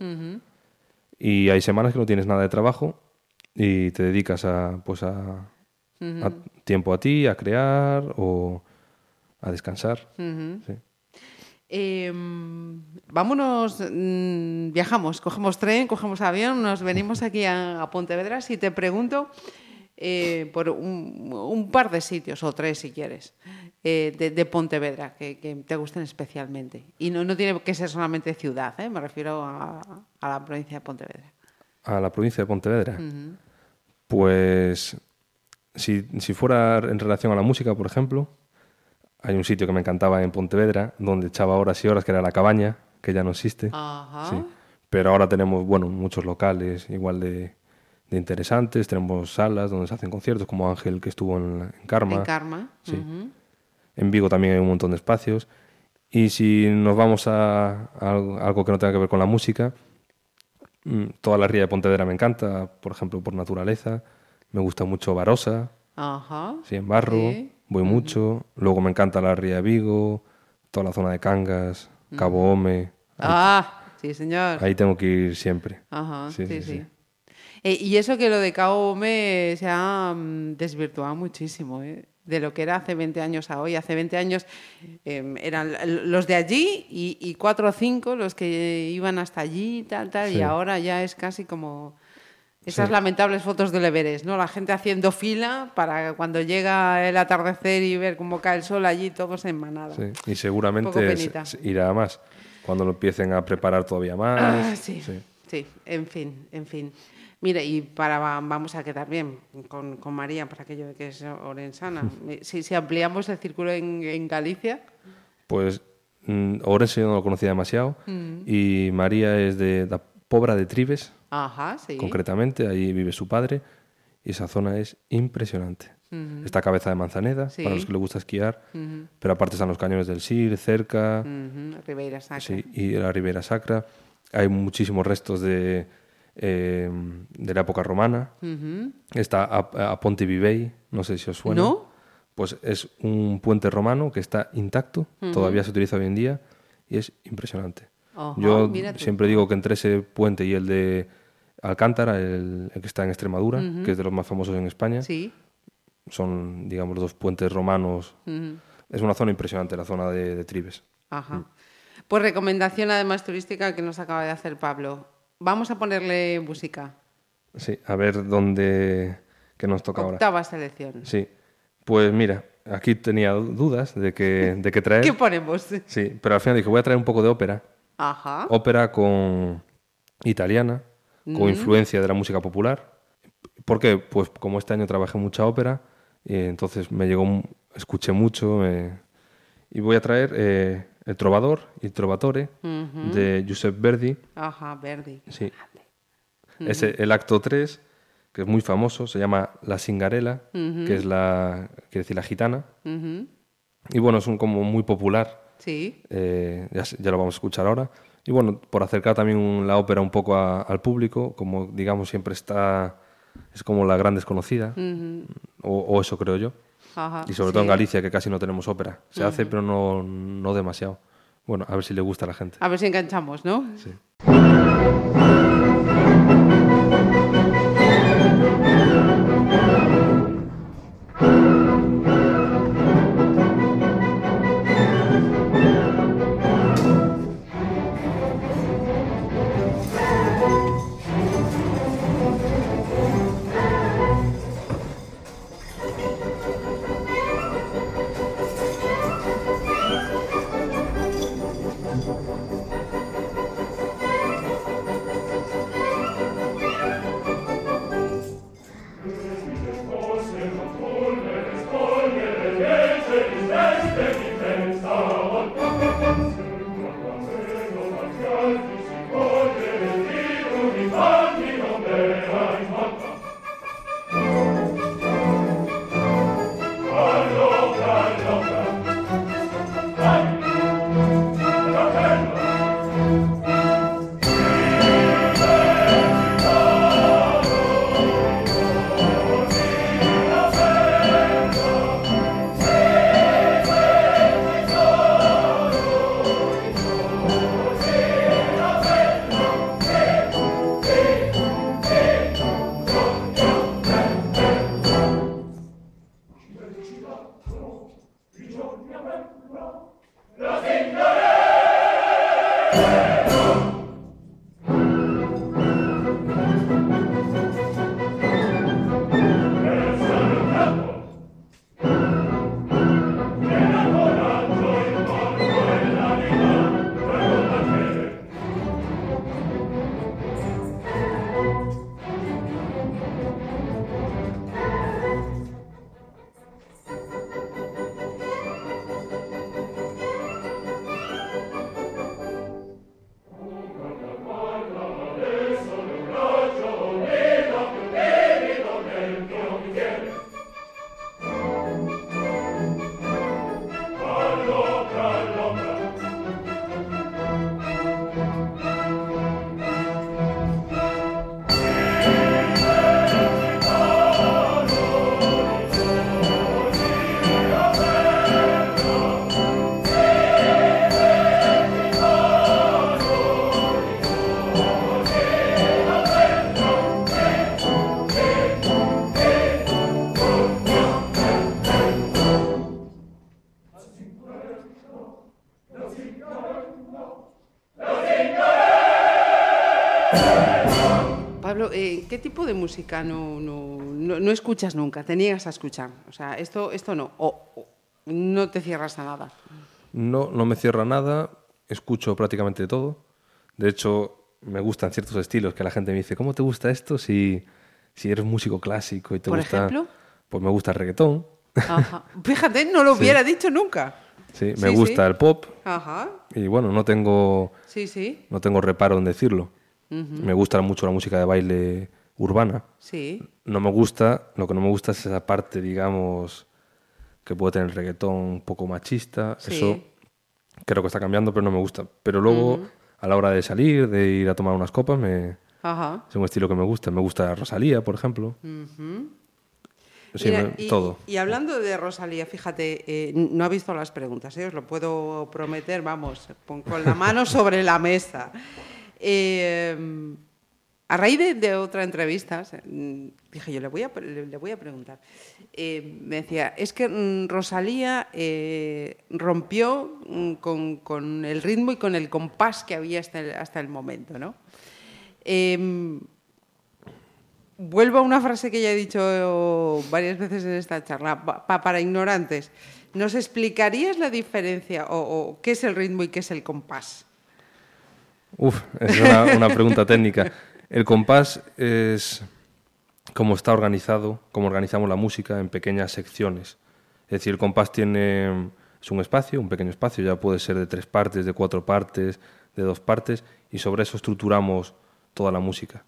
Speaker 6: Y hay semanas que no tienes nada de trabajo y te dedicas a, pues a, a tiempo a ti, a crear o a descansar. Sí.
Speaker 2: Eh, vámonos, mm, viajamos, cogemos tren, cogemos avión, nos venimos aquí a, a Pontevedra. Si te pregunto eh, por un, un par de sitios, o tres si quieres, eh, de, de Pontevedra que, que te gusten especialmente. Y no, no tiene que ser solamente ciudad, ¿eh? me refiero a, a la provincia de Pontevedra.
Speaker 6: A la provincia de Pontevedra. Pues si, si fuera en relación a la música, por ejemplo, hay un sitio que me encantaba en Pontevedra, donde echaba horas y horas, que era la cabaña, que ya no existe.
Speaker 2: Ajá.
Speaker 6: Sí. Pero ahora tenemos, bueno, muchos locales igual de, de interesantes. Tenemos salas donde se hacen conciertos, como Ángel, que estuvo en, en Karma.
Speaker 2: En Karma.
Speaker 6: Sí. En Vigo también hay un montón de espacios. Y si nos vamos a, a algo, algo que no tenga que ver con la música, mm, toda la ría de Pontevedra me encanta, por ejemplo, por naturaleza. Me gusta mucho Barosa,
Speaker 2: Ajá.
Speaker 6: sí, en Barro,
Speaker 2: Sí.
Speaker 6: Voy mucho. Luego me encanta la ría de Vigo, toda la zona de Cangas, Cabo Home.
Speaker 2: Ah, sí, señor.
Speaker 6: Ahí tengo que ir siempre.
Speaker 2: Ajá, sí,
Speaker 6: Sí,
Speaker 2: sí. Eh, y eso que lo de Cabo me se ha mm, desvirtuado muchísimo, ¿eh? de lo que era hace 20 años a hoy. Hace 20 años eh, eran los de allí y, y cuatro o cinco los que iban hasta allí, tal, tal, y ahora ya es casi como esas
Speaker 6: Sí.
Speaker 2: lamentables fotos del Everest, ¿no? La gente haciendo fila para cuando llega el atardecer y ver cómo cae el sol allí, todos en manada.
Speaker 6: Sí. Y seguramente se irá a más. Cuando lo empiecen a preparar todavía más.
Speaker 2: Ah, sí,
Speaker 6: sí.
Speaker 2: sí, en fin, en fin. Mira, y para va- vamos a quedar bien con, con María, para aquello de que es orensana. Eh, Si, si ampliamos el círculo en, en Galicia,
Speaker 6: Pues mm, Ourense yo no lo conocía demasiado
Speaker 2: Mm.
Speaker 6: y María es de la Pobra de Tribes,
Speaker 2: ajá, sí.
Speaker 6: concretamente, ahí vive su padre y esa zona es impresionante. Está Cabeza de Manzaneda,
Speaker 2: Sí.
Speaker 6: para los que les gusta esquiar, pero aparte están los cañones del Sir, cerca,
Speaker 2: Ujú, Ribeira Sacra.
Speaker 6: sí, y la Ribera Sacra. Hay muchísimos restos de, eh, de la época romana. Está a, a Ponte Vivei, no sé si os suena.
Speaker 2: ¿No?
Speaker 6: Pues es un puente romano que está intacto, todavía se utiliza hoy en día y es impresionante. Yo siempre digo que entre ese puente y el de Alcántara, el, el que está en Extremadura, que es de los más famosos en España,
Speaker 2: Sí.
Speaker 6: son, digamos, los dos puentes romanos. Es una zona impresionante, la zona de, de Tribes.
Speaker 2: Ajá. Pues recomendación además turística que nos acaba de hacer Pablo. Vamos a ponerle música.
Speaker 6: Sí, a ver dónde que nos toca ahora.
Speaker 2: Octava selección.
Speaker 6: Sí, pues mira, aquí tenía dudas de qué de qué traer.
Speaker 2: ¿Qué ponemos?
Speaker 6: Sí, pero al final dije, voy a traer un poco de ópera.
Speaker 2: Ajá.
Speaker 6: Ópera con italiana, con influencia de la música popular. ¿Por qué? Pues como este año trabajé mucha ópera, y entonces me llegó, escuché mucho. y voy a traer eh, El Trovador, Il Trovatore, de Giuseppe Verdi.
Speaker 2: Ajá, Verdi.
Speaker 6: Sí. Ese, el acto 3, que es muy famoso, se llama La Singarela, que es la, quiere decir la gitana. Y bueno, es un como muy popular.
Speaker 2: Sí.
Speaker 6: eh, ya lo vamos a escuchar ahora. Y bueno, por acercar también la ópera un poco a- al público, como digamos siempre está, es como la gran desconocida, o, o eso creo yo.
Speaker 2: Ajá.
Speaker 6: Y sobre todo en
Speaker 2: sí.
Speaker 6: Galicia, que casi no tenemos ópera. Se hace, pero no, no demasiado. Bueno, a ver si le gusta a la gente.
Speaker 2: A ver si enganchamos, ¿no?
Speaker 6: Sí.
Speaker 2: Pablo, música no, no, no- no escuchas nunca? Te niegas a escuchar. O sea, esto, esto no. O, o no te cierras a nada.
Speaker 6: No, no me cierra nada, escucho prácticamente todo. De hecho, me gustan ciertos estilos que la gente me dice, ¿cómo te gusta esto si, si eres músico clásico y te
Speaker 2: Por
Speaker 6: gusta...
Speaker 2: ejemplo?
Speaker 6: Pues me gusta el reggaetón,
Speaker 2: Ajá. Fíjate, no lo hubiera dicho nunca.
Speaker 6: sí,
Speaker 2: Sí,
Speaker 6: me gusta
Speaker 2: sí.
Speaker 6: el pop
Speaker 2: Ajá.
Speaker 6: y bueno, no tengo, no tengo reparo en decirlo. Me gusta mucho la música de baile urbana.
Speaker 2: Sí.
Speaker 6: No me gusta, lo que no me gusta es esa parte, digamos, que puede tener el reggaetón un poco machista.
Speaker 2: Sí.
Speaker 6: Eso creo que está cambiando, pero no me gusta. Pero luego, a la hora de salir, de ir a tomar unas copas, me,
Speaker 2: Ajá.
Speaker 6: es un estilo que me gusta. Me gusta Rosalía, por ejemplo. Sí,
Speaker 2: Mira, y,
Speaker 6: todo.
Speaker 2: y hablando de Rosalía, fíjate, eh, no ha visto las preguntas, ¿eh? os lo puedo prometer, vamos, pon- con la mano sobre la mesa. Eh, a raíz de, de otra entrevista, mm, dije yo, le voy a, le, voy a preguntar. Eh, me decía, es que mm, Rosalía eh, rompió mm, con, con el ritmo y con el compás que había hasta el, hasta el momento, ¿no? Em, Vuelvo a una frase que ya he dicho varias veces en esta charla, pa- pa- para ignorantes. ¿Nos explicarías la diferencia o, o qué es el ritmo y qué es el compás?
Speaker 6: Uf, es una, una pregunta técnica. El compás es como está organizado, como organizamos la música en pequeñas secciones. Es decir, el compás tiene es un espacio, un pequeño espacio, ya puede ser de tres partes, de cuatro partes, de dos partes, y sobre eso estructuramos toda la música.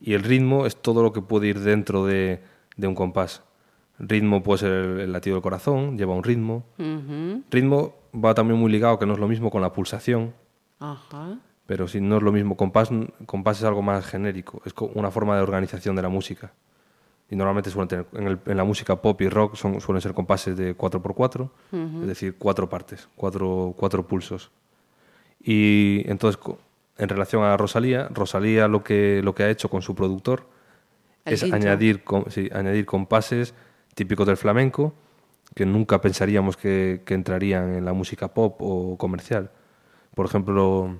Speaker 6: Y el ritmo es todo lo que puede ir dentro de, de un compás. Ritmo puede ser el, el latido del corazón, lleva un ritmo. Ritmo va también muy ligado, que no es lo mismo con la pulsación,
Speaker 2: Ajá.
Speaker 6: Pero si no es lo mismo, compás, compás es algo más genérico, es una forma de organización de la música. Y normalmente suelen tener, en, el- en la música pop y rock son, suelen ser compases de 4x4, es decir, cuatro partes, cuatro, cuatro pulsos. Y entonces, en relación a Rosalía, Rosalía lo que, lo que ha hecho con su productor
Speaker 2: El
Speaker 6: es añadir, com- sí, añadir compases típicos del flamenco que nunca pensaríamos que, que entrarían en la música pop o comercial. Por ejemplo,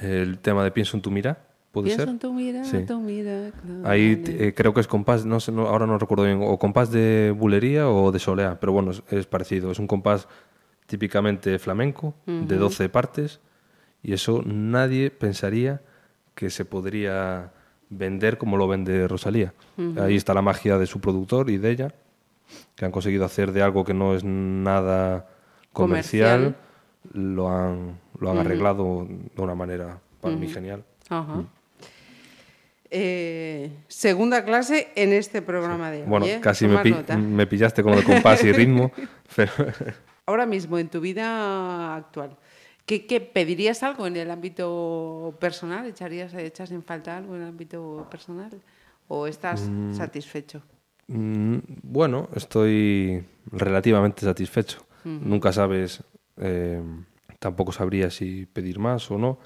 Speaker 6: el tema de Pienso en tu mira, ¿puede
Speaker 2: Pienso
Speaker 6: ser?
Speaker 2: en tu mira,
Speaker 6: Sí.
Speaker 2: tu mira. claro,
Speaker 6: Ahí eh, creo que es compás, no sé, no- ahora no recuerdo bien, o compás de bulería o de solea, pero bueno, es, es parecido. Es un compás típicamente flamenco, de 12 partes, y eso nadie pensaría que se podría vender como lo vende Rosalía. Ahí está la magia de su productor y de ella, que han conseguido hacer de algo que no es nada comercial, lo han, lo han arreglado de una manera para mí genial.
Speaker 2: Ajá. Eh, segunda clase en este programa de hoy.
Speaker 6: Bueno,
Speaker 2: ¿eh?
Speaker 6: casi me,
Speaker 2: Tomar
Speaker 6: pi-
Speaker 2: nota.
Speaker 6: me pillaste con lo de compás y ritmo, pero
Speaker 2: Ahora mismo, en tu vida actual, ¿qué, qué- pedirías algo en el ámbito personal? ¿Echarías, ¿Echas en falta algo en el ámbito personal? ¿O estás satisfecho?
Speaker 6: mm, bueno, estoy relativamente satisfecho. Nunca sabes, eh, tampoco sabría si pedir más o no,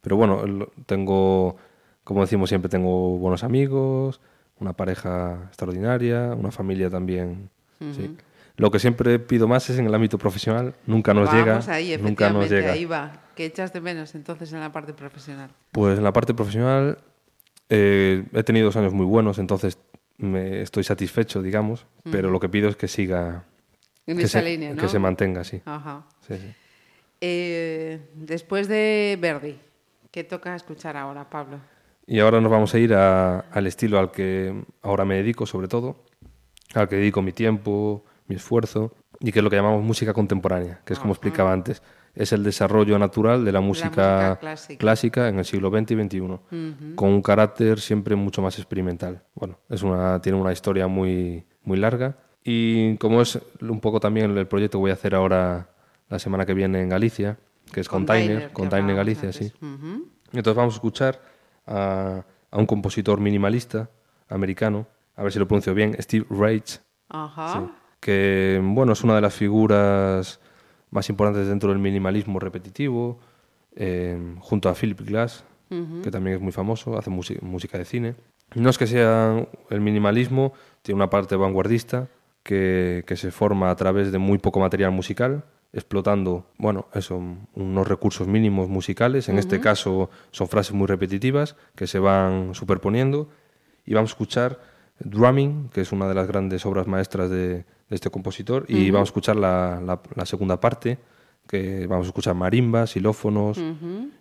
Speaker 6: pero bueno, tengo, como decimos siempre, tengo buenos amigos, una pareja extraordinaria, una familia también. sí. Lo que siempre pido más es en el ámbito profesional. Nunca nos
Speaker 2: Vamos
Speaker 6: llega.
Speaker 2: ahí,
Speaker 6: nunca nos llega.
Speaker 2: ahí va. ¿Qué echas de menos entonces en la parte profesional?
Speaker 6: Pues en la parte profesional eh, he tenido dos años muy buenos, entonces me estoy satisfecho, digamos, pero lo que pido es que siga,
Speaker 2: En
Speaker 6: que
Speaker 2: esa
Speaker 6: se,
Speaker 2: línea, ¿no?
Speaker 6: que se mantenga así.
Speaker 2: Ajá.
Speaker 6: Sí, sí.
Speaker 2: Eh, después de Verdi, ¿qué toca escuchar ahora, Pablo?
Speaker 6: Y ahora nos vamos a ir a- al estilo al que ahora me dedico, sobre todo, al que dedico mi tiempo, mi esfuerzo, y que es lo que llamamos música contemporánea, que es como explicaba antes. Es el desarrollo natural de la música,
Speaker 2: música clásica.
Speaker 6: clásica en el siglo XX y XXI, con un carácter siempre mucho más experimental. Bueno, es una, tiene una historia muy, muy larga, y como es un poco también el proyecto que voy a hacer ahora la semana que viene en Galicia, que es Container, Container
Speaker 2: hablábamos
Speaker 6: Galicia,
Speaker 2: antes.
Speaker 6: sí.
Speaker 2: Ujú.
Speaker 6: Entonces vamos a escuchar a, a un compositor minimalista americano, a ver si lo pronuncio bien, Steve Reich,
Speaker 2: Ajá.
Speaker 6: que bueno, es una de las figuras más importantes dentro del minimalismo repetitivo, eh, junto a Philip Glass, que también es muy famoso, hace música de cine. No es que sea el minimalismo, tiene una parte vanguardista que, que se forma a través de muy poco material musical, explotando, bueno, eso, unos recursos mínimos musicales. En este caso son frases muy repetitivas que se van superponiendo. Y vamos a escuchar Drumming, que es una de las grandes obras maestras de, de este compositor, y vamos a escuchar la, la- la segunda parte, que vamos a escuchar marimbas, xilófonos,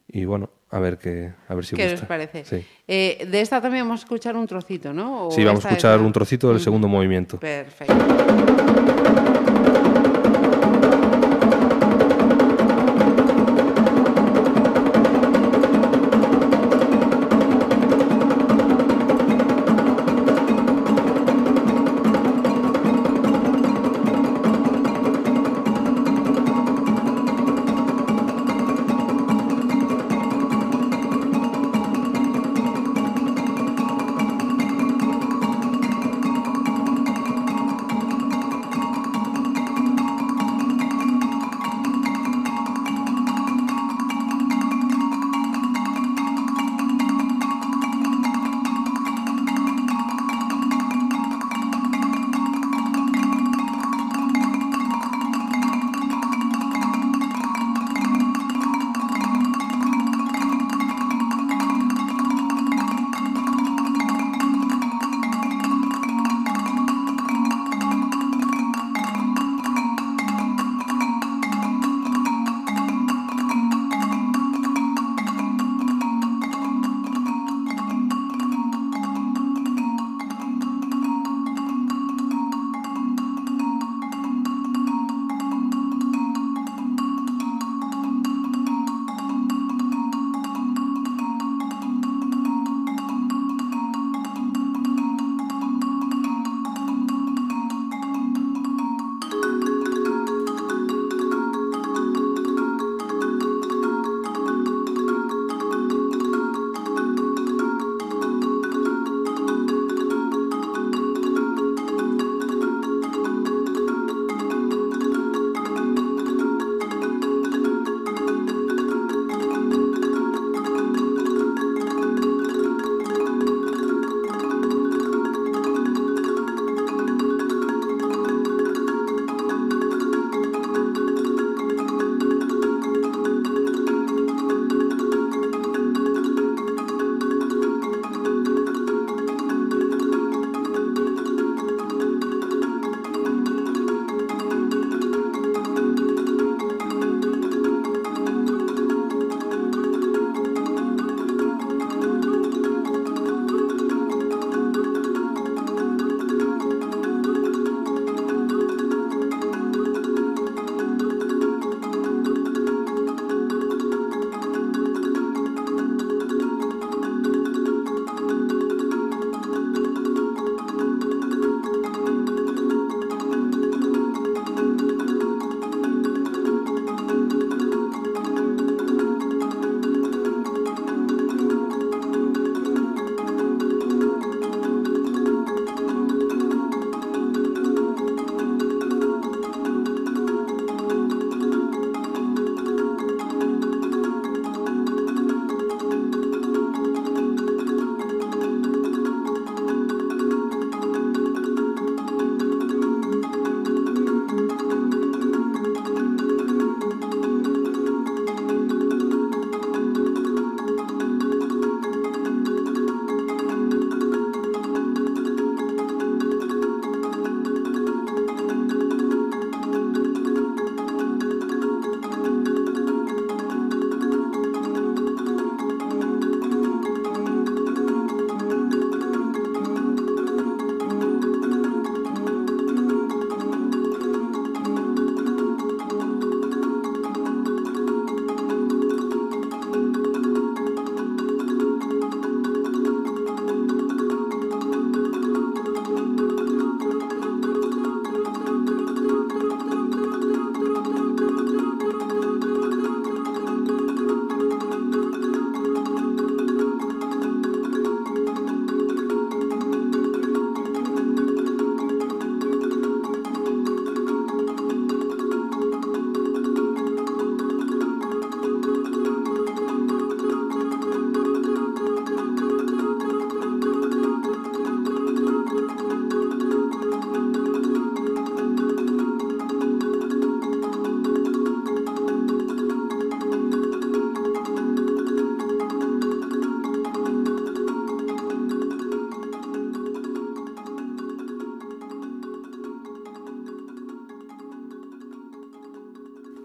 Speaker 6: y bueno, a ver, qué, a ver si
Speaker 2: ¿Qué
Speaker 6: gusta.
Speaker 2: os parece?
Speaker 6: Sí.
Speaker 2: Eh, de esta también vamos a escuchar un trocito, ¿no? ¿O
Speaker 6: Sí, vamos a escuchar un trocito del segundo movimiento.
Speaker 2: Perfecto.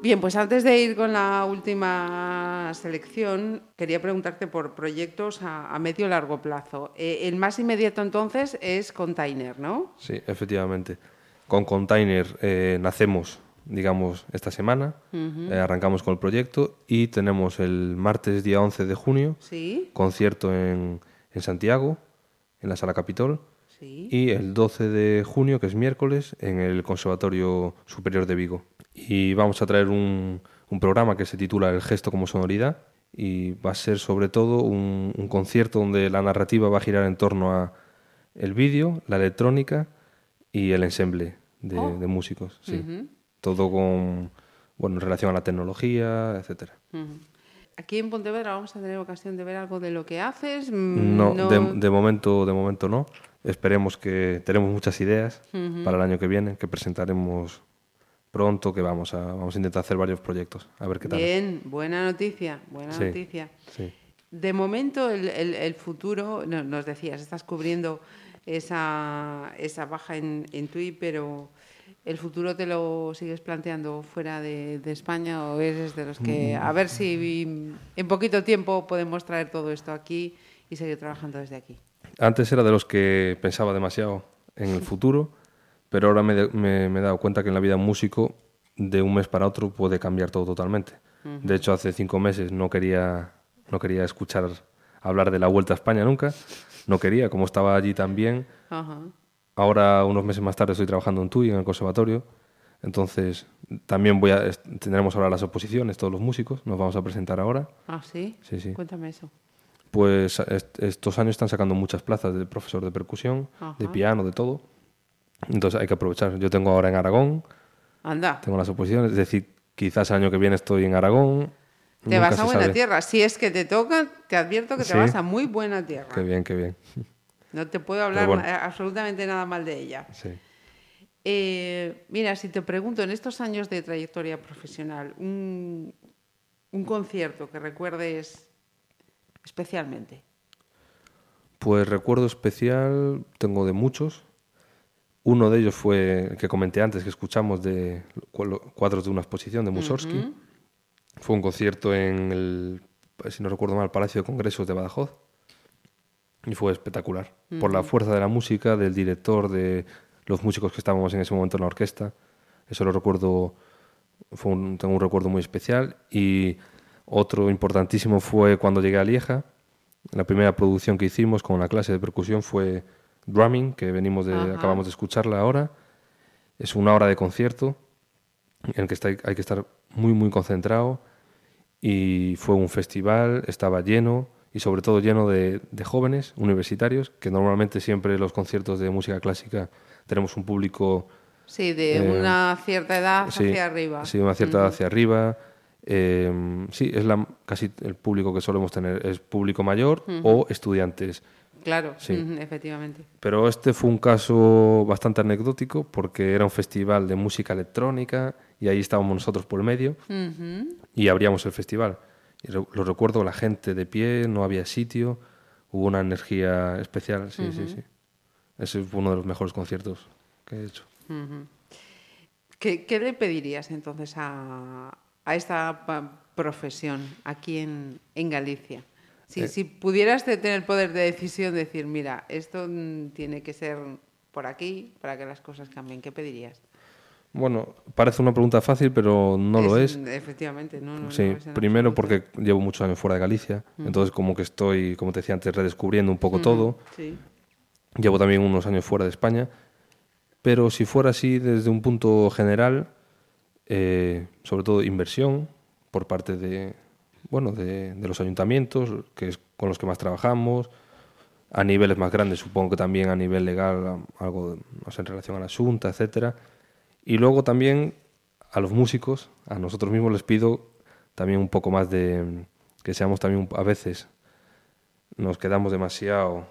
Speaker 2: Bien, pues antes de ir con la última selección, quería preguntarte por proyectos a, a medio largo plazo. Eh, el más inmediato entonces es Container, ¿no?
Speaker 6: Sí, efectivamente. Con Container eh, nacemos, digamos, esta semana. Eh, arrancamos con el proyecto y tenemos el martes día 11 de junio
Speaker 2: Sí,
Speaker 6: concierto en, en Santiago, en la Sala Capitol.
Speaker 2: sí.
Speaker 6: Y el 12 de junio, que es miércoles, en el Conservatorio Superior de Vigo. Y vamos a traer un, un programa que se titula El gesto como sonoridad y va a ser sobre todo un, un concierto donde la narrativa va a girar en torno a el vídeo, la electrónica y el ensemble de,
Speaker 2: Oh.
Speaker 6: de músicos. Sí. Todo con, bueno, en relación a la tecnología, etcétera.
Speaker 2: Ujú. Aquí en Pontevedra vamos a tener ocasión de ver algo de lo que haces. Mm,
Speaker 6: No, De, de momento, de momento no. Esperemos que tenemos muchas ideas para el año que viene, que presentaremos pronto, que vamos a, vamos a intentar hacer varios proyectos, a ver qué tal.
Speaker 2: Bien, buena noticia, buena
Speaker 6: Sí,
Speaker 2: noticia.
Speaker 6: sí.
Speaker 2: De momento, el, el- el futuro, no- nos decías, estás cubriendo esa, esa baja en, en Tui, pero ¿el futuro te lo sigues planteando fuera de, de España o eres de los que, a ver si en poquito tiempo podemos traer todo esto aquí y seguir trabajando desde aquí?
Speaker 6: Antes era de los que pensaba demasiado en el futuro, pero ahora me, me- me he dado cuenta que en la vida músico de un mes para otro puede cambiar todo totalmente. De hecho, hace cinco meses no quería, no quería escuchar hablar de la Vuelta a España nunca. No quería, como estaba allí también. Ahora, unos meses más tarde, estoy trabajando en TUI, en el conservatorio. Entonces, también voy a, tendremos ahora las oposiciones, todos los músicos. Nos vamos a presentar ahora.
Speaker 2: Ah, sí.
Speaker 6: Sí, sí.
Speaker 2: Cuéntame eso.
Speaker 6: Pues est- estos años están sacando muchas plazas de profesor de percusión, de piano, de todo. Entonces hay que aprovechar. Yo tengo ahora en Aragón,
Speaker 2: Anda,
Speaker 6: tengo las oposiciones, es decir, quizás el año que viene estoy en Aragón.
Speaker 2: te
Speaker 6: Nunca
Speaker 2: vas a buena
Speaker 6: sabe.
Speaker 2: tierra. Si es que te toca, te advierto que te vas a muy buena tierra.
Speaker 6: Qué bien, qué bien.
Speaker 2: No te puedo hablar
Speaker 6: bueno.
Speaker 2: absolutamente nada mal de ella.
Speaker 6: Sí.
Speaker 2: Eh, mira, si te pregunto, en estos años de trayectoria profesional, un, un concierto que recuerdes especialmente.
Speaker 6: Pues recuerdo especial, tengo de muchos. Uno de ellos fue el que comenté antes, que escuchamos de cu- cuadros de una exposición de Mussorgsky. Fue un concierto en el, si no recuerdo mal, Palacio de Congresos de Badajoz. Y fue espectacular. Por la fuerza de la música, del director, de los músicos que estábamos en ese momento en la orquesta. Eso lo recuerdo, fue un- tengo un recuerdo muy especial. Y otro importantísimo fue cuando llegué a Lieja. La primera producción que hicimos con la clase de percusión fue Drumming, que venimos de,
Speaker 2: Ajá.
Speaker 6: acabamos de escucharla ahora. Es una hora de concierto en el que está- hay que estar muy, muy concentrado. Y fue un festival, estaba lleno y sobre todo lleno de, de jóvenes universitarios, que normalmente siempre los conciertos de música clásica tenemos un público
Speaker 2: Sí, de
Speaker 6: Eh,
Speaker 2: una cierta edad
Speaker 6: sí,
Speaker 2: hacia arriba.
Speaker 6: Sí, una cierta edad hacia arriba. Eh, sí, es la, casi el público que solemos tener. Es público mayor o estudiantes.
Speaker 2: Claro,
Speaker 6: Sí.
Speaker 2: efectivamente.
Speaker 6: Pero este fue un caso bastante anecdótico porque era un festival de música electrónica y ahí estábamos nosotros por el medio y abríamos el festival. Y lo recuerdo, la gente de pie, no había sitio, hubo una energía especial, sí, sí, sí. Ese fue uno de los mejores conciertos que he hecho.
Speaker 2: ¿Qué, qué le pedirías entonces a, a esta profesión aquí en, en Galicia? Si,
Speaker 6: Eh.
Speaker 2: si pudieras te- tener el poder de decisión, decir, mira, esto mm, tiene que ser por aquí para que las cosas cambien, ¿qué pedirías?
Speaker 6: Bueno, parece una pregunta fácil, pero no lo es.
Speaker 2: Efectivamente, no, no, no
Speaker 6: Sí,
Speaker 2: es en
Speaker 6: primero porque llevo muchos años fuera de Galicia, entonces como que estoy, como te decía antes, redescubriendo un poco todo.
Speaker 2: Sí.
Speaker 6: Llevo también unos años fuera de España, pero si fuera así desde un punto general, eh, sobre todo inversión por parte de, bueno, de, de los ayuntamientos, que es con los que más trabajamos, a niveles más grandes, supongo que también a nivel legal, algo no sé, en relación a la Junta, etcétera. Y luego también a los músicos, a nosotros mismos les pido también un poco más de que seamos también a veces nos quedamos demasiado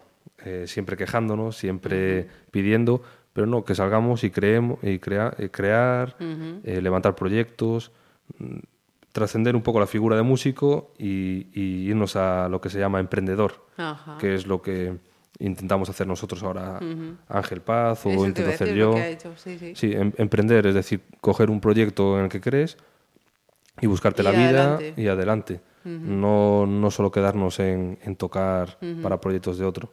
Speaker 6: eh, siempre quejándonos, siempre pidiendo, pero no, que salgamos y creemos y crea- crear, eh, levantar proyectos, trascender un poco la figura de músico y, y irnos a lo que se llama emprendedor,
Speaker 2: Ajá.
Speaker 6: que es lo que intentamos hacer nosotros ahora, Ángel Paz, o
Speaker 2: Eso
Speaker 6: intento hacer yo.
Speaker 2: sí, sí.
Speaker 6: Sí, em- emprender, es decir, coger un proyecto en el que crees, y buscarte
Speaker 2: Y
Speaker 6: la vida
Speaker 2: adelante.
Speaker 6: y adelante. no, no solo quedarnos en, en tocar para proyectos de otro.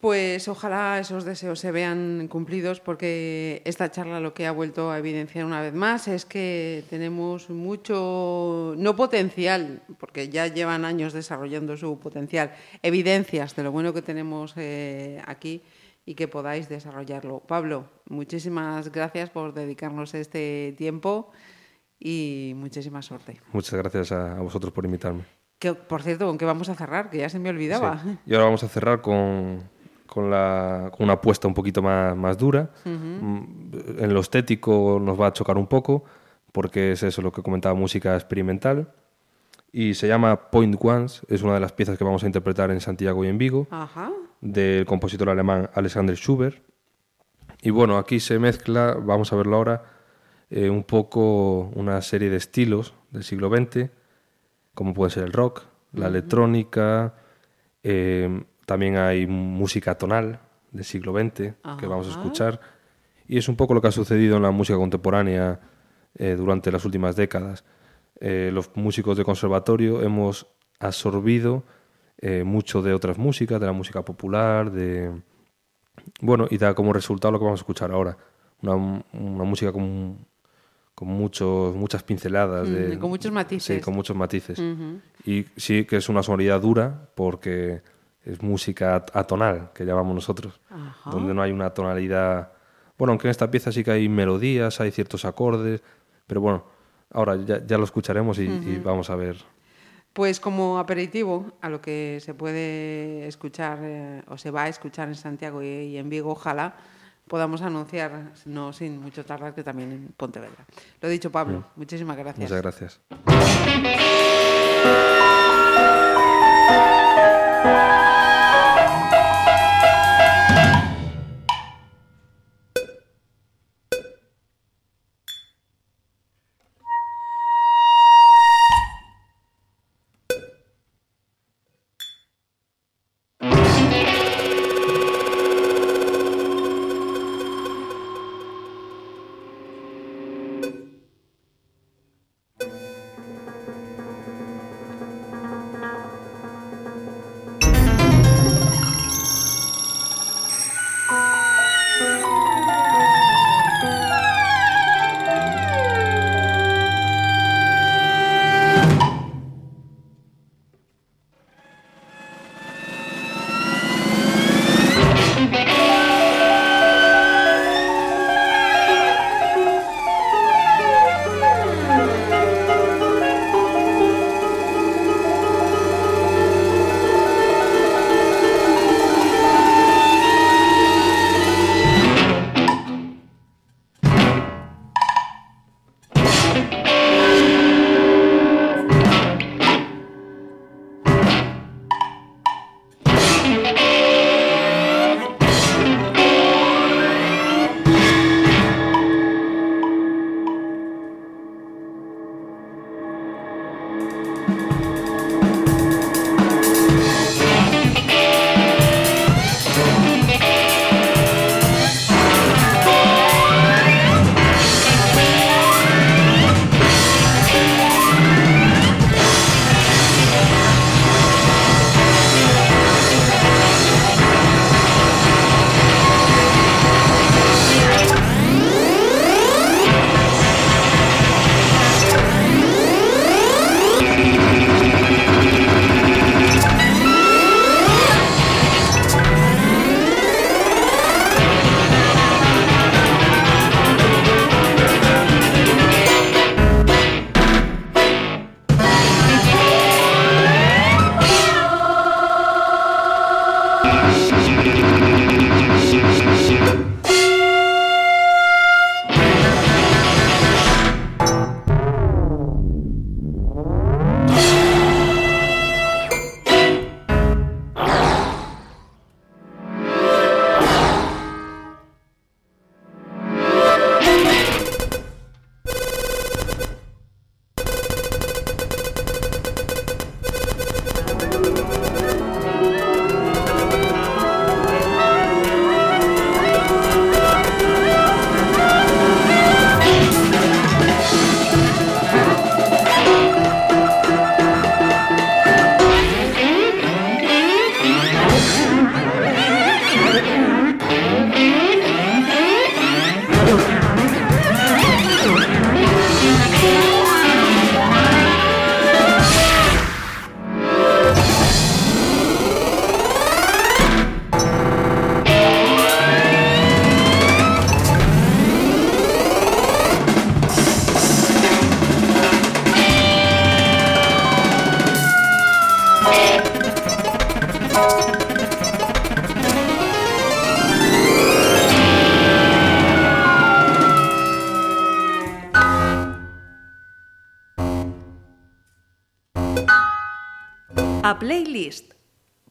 Speaker 2: Pues ojalá esos deseos se vean cumplidos porque esta charla lo que ha vuelto a evidenciar una vez más es que tenemos mucho, no potencial, porque ya llevan años desarrollando su potencial, evidencias de lo bueno que tenemos eh, aquí y que podáis desarrollarlo. Pablo, muchísimas gracias por dedicarnos este tiempo y muchísima suerte.
Speaker 6: Muchas gracias a, vosotros por invitarme.
Speaker 2: Que, por cierto, ¿con qué vamos a cerrar? Que ya se me olvidaba.
Speaker 6: Sí. Y ahora vamos a cerrar con, con, la, con una apuesta un poquito más, más dura. En lo estético nos va a chocar un poco, porque es eso lo que comentaba, música experimental. Y se llama Point Ones, es una de las piezas que vamos a interpretar en Santiago y en Vigo,
Speaker 2: Ajá.
Speaker 6: del compositor alemán Alexander Schubert. Y bueno, aquí se mezcla, vamos a verlo ahora, eh, un poco una serie de estilos del siglo XX, como puede ser el rock, la electrónica, eh, también hay música tonal del siglo XX que vamos a escuchar. Y es un poco lo que ha sucedido en la música contemporánea eh, durante las últimas décadas. Eh, los músicos de conservatorio hemos absorbido eh, mucho de otras músicas, de la música popular, de... Bueno, y da como resultado lo que vamos a escuchar ahora. Una, una música con, con muchos, muchas pinceladas. de,
Speaker 2: Mm, con muchos matices.
Speaker 6: Sí, con muchos matices. Y sí que es una sonoridad dura porque es música at- atonal, que llamamos nosotros,
Speaker 2: Ajá.
Speaker 6: donde no hay una tonalidad... Bueno, aunque en esta pieza sí que hay melodías, hay ciertos acordes, pero bueno, ahora ya, ya lo escucharemos y, y vamos a ver.
Speaker 2: Pues como aperitivo a lo que se puede escuchar eh, o se va a escuchar en Santiago y, y en Vigo, ojalá podamos anunciar, no sin mucho tardar, que también en Pontevedra. Lo dicho, Pablo, muchísimas gracias.
Speaker 6: Muchas gracias.